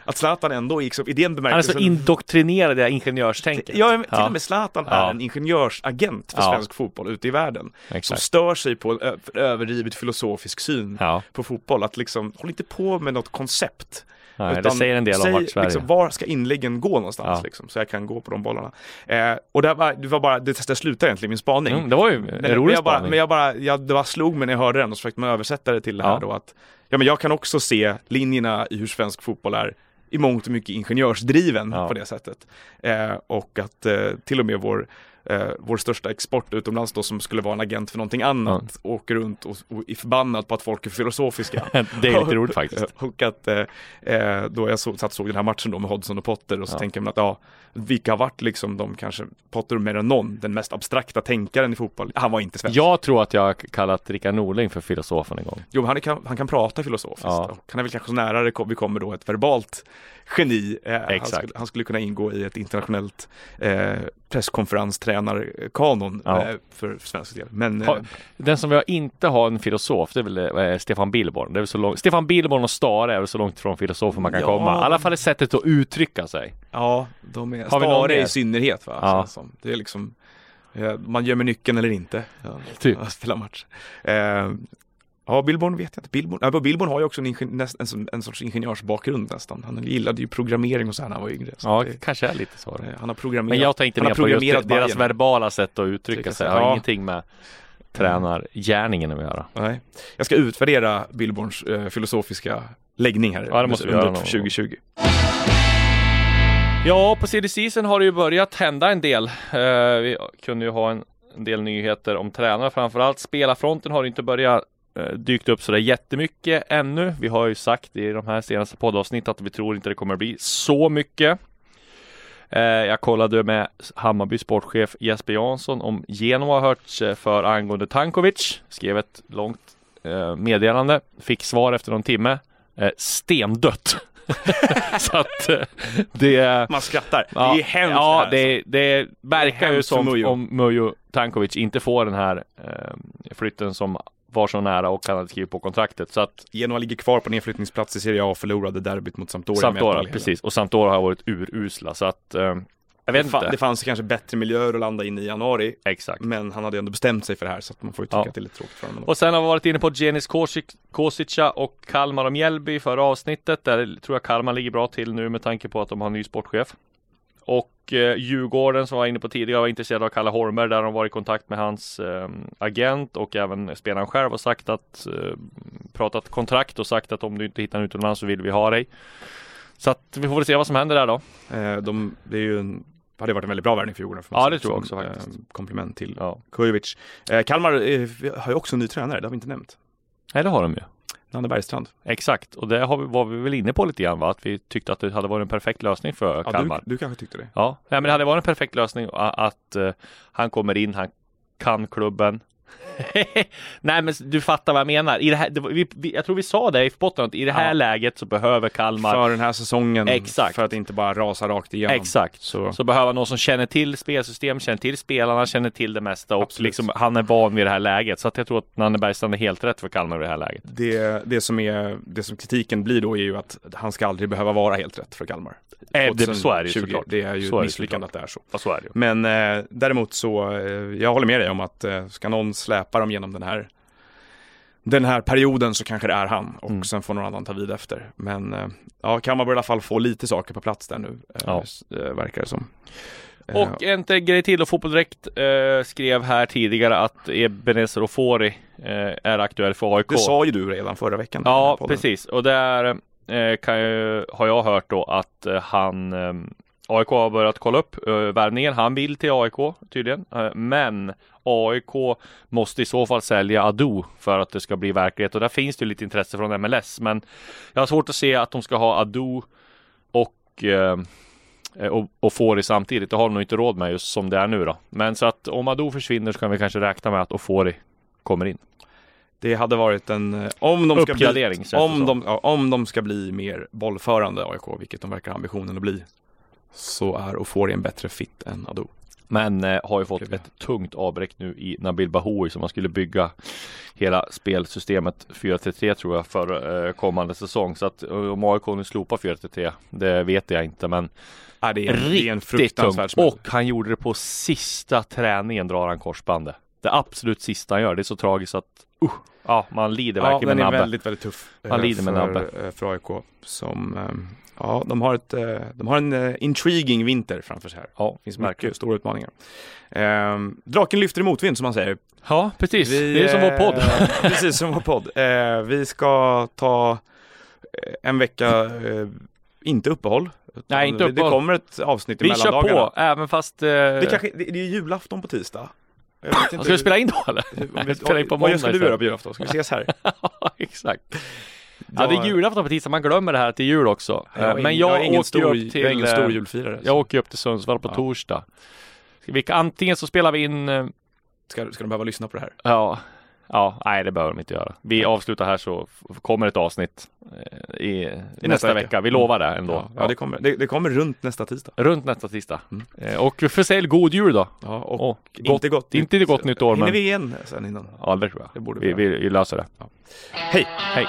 Att Zlatan ändå gick så, i den Han är så bemärkelsen indoktrinerad i det här ingenjörstänket. Ja, till Ja. och med Zlatan Ja. är en ingenjörsagent för Ja. svensk fotboll ute i världen. Som Exakt. stör sig på en överdrivet filosofisk syn Ja, på fotboll. Att liksom, håll inte på med något koncept. Nej, det utan säger en del säg, om vart Sverige liksom, var ska inläggen gå någonstans Ja. liksom, så jag kan gå på de bollarna. Eh, och det var, det var bara, det, det slutade egentligen min spaning. mm, Det var ju en Men, men rolig jag bara, spaning. men jag bara, jag, det bara slog mig när jag hörde den och så försökte man översätta det till det här Ja. då att Ja men jag kan också se linjerna i hur svensk fotboll är i mångt och mycket ingenjörsdriven Ja. på det sättet. Eh, och att eh, till och med vår eh, vår största export utomlands då som skulle vara en agent för någonting annat åker runt och, och är förbannad på att folk är filosofiska. det är lite roligt faktiskt. Och att eh, eh, då jag så, satt såg den här matchen då med Hodgson och Potter och så Ja. tänker man att ja, vilka har varit liksom de kanske, Potter mer än någon, den mest abstrakta tänkaren i fotboll. Han var inte svensk. Jag tror att jag har kallat Rickard Norling för filosofen en gång. Jo, han, kan, han kan prata filosofiskt Ja. han är väl kanske så nära det vi kommer då ett verbalt geni. Eh, han, skulle, han skulle kunna ingå i ett internationellt eh, presskonferenstränarkanon Ja. eh, för svensk del. Men eh, Den som jag inte har en filosof, det är väl eh, Stefan Billborn. Det är så långt, Stefan Billborn och Stare är väl så långt från filosofer man kan Ja. komma. I alla fall är sättet att uttrycka sig. ja, de är Har vi Stare i synnerhet va? Ja. som. Det är liksom eh, man gömmer nyckeln eller inte. Ja, Typ. spela match. Eh, Ja, Billborn vet jag inte. Billborn, ja, Billborn har ju också en, ingen, en, sån- en sorts ingenjörsbakgrund nästan. Han gillade ju programmering och så här när han var yngre. Ja, det, kanske är lite så. eh, han har programmerat. Men jag tänkte mer på just deras Bayern. verbala sätt att uttrycka sig. Det har ja. ingenting med tränargärningen att göra. Nej. Jag ska utvärdera Billborns eh, filosofiska läggning här Ja, det måste under göra någon gång. 2020. Ja, på CD Season har det ju börjat hända en del. Eh, vi kunde ju ha en, en del nyheter om tränare framförallt. Spelarfronten har inte börjat dykt upp sådär jättemycket ännu. Vi har ju sagt i de här senaste poddavsnitten att vi tror inte det kommer bli så mycket. Eh, jag kollade med Hammarby sportchef Jesper Jansson om Genoa har hörts eh, för angående Tankovic. Skrev ett långt eh, meddelande. Fick svar efter någon timme. Eh, stendött. så att eh, det Man skrattar. Ja, det är hemskt ja det här. det, det verkar ju hemskt för som om Mujo Tankovic inte får den här eh, flytten som var så nära och han hade skrivit på kontraktet. Så att Genoa ligger kvar på nedflyttningsplats i Serie A och förlorade derbyt mot Sampdoria. Sampdoria, 1-0 hela. precis. Och Sampdoria har varit urusla. Så att, eh, jag vet Det, inte. det fanns kanske bättre miljöer att landa in i januari. Exakt. Men han hade ändå bestämt sig för det här så att man får ju tycka Ja. att det är lite tråkigt för honom. Och sen har vi varit inne på Genis Kosic- Kosica och Kalmar och Mjällby i förra avsnittet. Där tror jag Kalmar ligger bra till nu med tanke på att de har en ny sportchef. Och eh, Djurgården som var inne på tidigare var intresserad av Kalle Holmberg där de var i kontakt med hans eh, agent och även spelaren själv och sagt att eh, pratat kontrakt och sagt att om du inte hittar en utomlands så vill vi ha dig. Så att vi får väl se vad som händer där då. Eh, de, det är ju en, hade varit en väldigt bra värvning för Djurgården. För Ja, det tror jag också faktiskt. Eh, komplement till Ja. Kujovic. Eh, Kalmar eh, har ju också en ny tränare, det har vi inte nämnt. Nej det har de ju. Nanne Bergstrand. Exakt och det har vi, var vi väl inne på lite grann va? Att vi tyckte att det hade varit en perfekt lösning för Ja, du, Kalmar. du kanske tyckte det? Ja, nej, men det hade varit en perfekt lösning a- att eh, han kommer in, han kan klubben. nej men du fattar vad jag menar. I det här, det, vi, vi, jag tror vi sa det i botten att i det här Ja. läget så behöver Kalmar För den här säsongen. Exakt. För att inte bara rasa rakt igenom. Exakt. Så, Så behöver någon som känner till spelsystem, känner till spelarna, känner till det mesta och Absolut. liksom han är van vid det här läget. Så att jag tror att Nanne Bergstrand är helt rätt för Kalmar i det här läget. det, det, som är, det som kritiken blir då är ju att han ska aldrig behöva vara helt rätt för Kalmar. Eh, det, så är det ju 2020. såklart. Det är ju Så misslyckande att det är så. Ja, så är det ju. Men eh, däremot så, eh, jag håller med dig om att eh, ska någon släpa dem genom den här den här perioden så kanske det är han och Mm. sen får någon annan ta vid efter. Men eh, ja, Kalmar bör i alla fall få lite saker på plats där nu, eh, Ja. eh, verkar det som. Och en grej till och Fotboll Direkt eh, skrev här tidigare att Ebenezer Ofori eh, är aktuell för AIK. det sa ju du redan förra veckan. Ja, precis. Och där eh, kan jag, har jag hört då att han AIK har börjat kolla upp eh, värvningen. Han vill till AIK tydligen. Eh, men AIK måste i så fall sälja Ado för att det ska bli verklighet. Och där finns det ju lite intresse från MLS. Men jag har svårt att se att de ska ha Ado och eh, och, och får samtidigt. Det har de nog inte råd med just som det är nu då. Men så att om Ado försvinner så kan vi kanske räkna med att Ofori kommer in. Det hade varit en, eh, om de ska bli, om de, ja, om de ska bli mer bollförande AIK, vilket de verkar ha ambitionen att bli, så är Ofori en bättre fit än Ado. Men eh, har ju fått ett tungt avbräck nu i Nabil Bahoui som man skulle bygga hela spelsystemet 4-3-3 tror jag för eh, kommande säsong. Så att eh, om AIK nu slopar 4-3-3 det vet jag inte men Ja, det, är en, det är en riktigt fruktansvärd smäll. Och han gjorde det på sista träningen drar han korsbandet. Det absolut sista han gör. Det är så tragiskt att uh, ja, man lider Ja, verkligen den med är nabben. väldigt, väldigt tuff. Man eh, lider med nabbe. eh, För AIK som, eh, ja, de har, ett, eh, de har en eh, intriguing vinter framför sig här. Ja, Det finns verkligen. mycket stora utmaningar. Eh, draken lyfter i motvind som man säger. Ja, precis. Vi, det är som vår podd. eh, precis som vår podd. Eh, vi ska ta en vecka, inte uppehåll. Nej, inte Det uppehåll. kommer ett avsnitt i Vi kör mellandagarna. på även fast... Eh, Det, kanske, det, det är julafton på tisdag. Ska vi spela in då eller? Vi spelar in på vad måndag ska du göra på julafton? Ska vi ses här? Ja, exakt. Ja, det är julafton på tisdag. Man glömmer det här att det är jul också. Jag Eh, Men jag, åker stor, upp till... jag är ingen stor eh. Jag åker upp till Sundsvall på Ja. torsdag. Vi, antingen så spelar vi in... eh, Ska, ska de behöva lyssna på det här? Ja, ja, nej det behöver de inte göra. Vi avslutar här så kommer ett avsnitt eh, i, nästa, vecka. vecka. Vi lovar det ändå. Ja, ja det, kommer, det, det kommer runt nästa tisdag. Runt nästa tisdag. Mm. Eh, Och för sälj god jul då. Ja, och Och inte gott inte det gott nytt år Hinner men... vi igen sen innan? Ja det tror jag. Det borde vi, vi vi, löser det. Hej! Hej!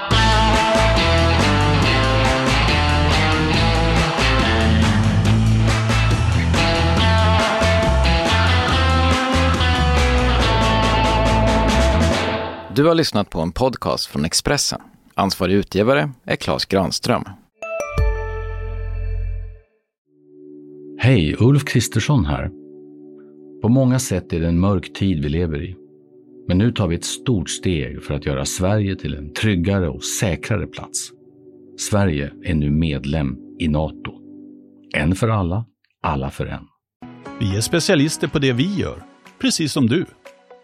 Du har lyssnat på en podcast från Expressen. Ansvarig utgivare är Klas Granström. Hej, Ulf Kristersson här. På många sätt är det en mörk tid vi lever i. Men nu tar vi ett stort steg för att göra Sverige till en tryggare och säkrare plats. Sverige är nu medlem i NATO. En för alla, alla för en. Vi är specialister på det vi gör, precis som du.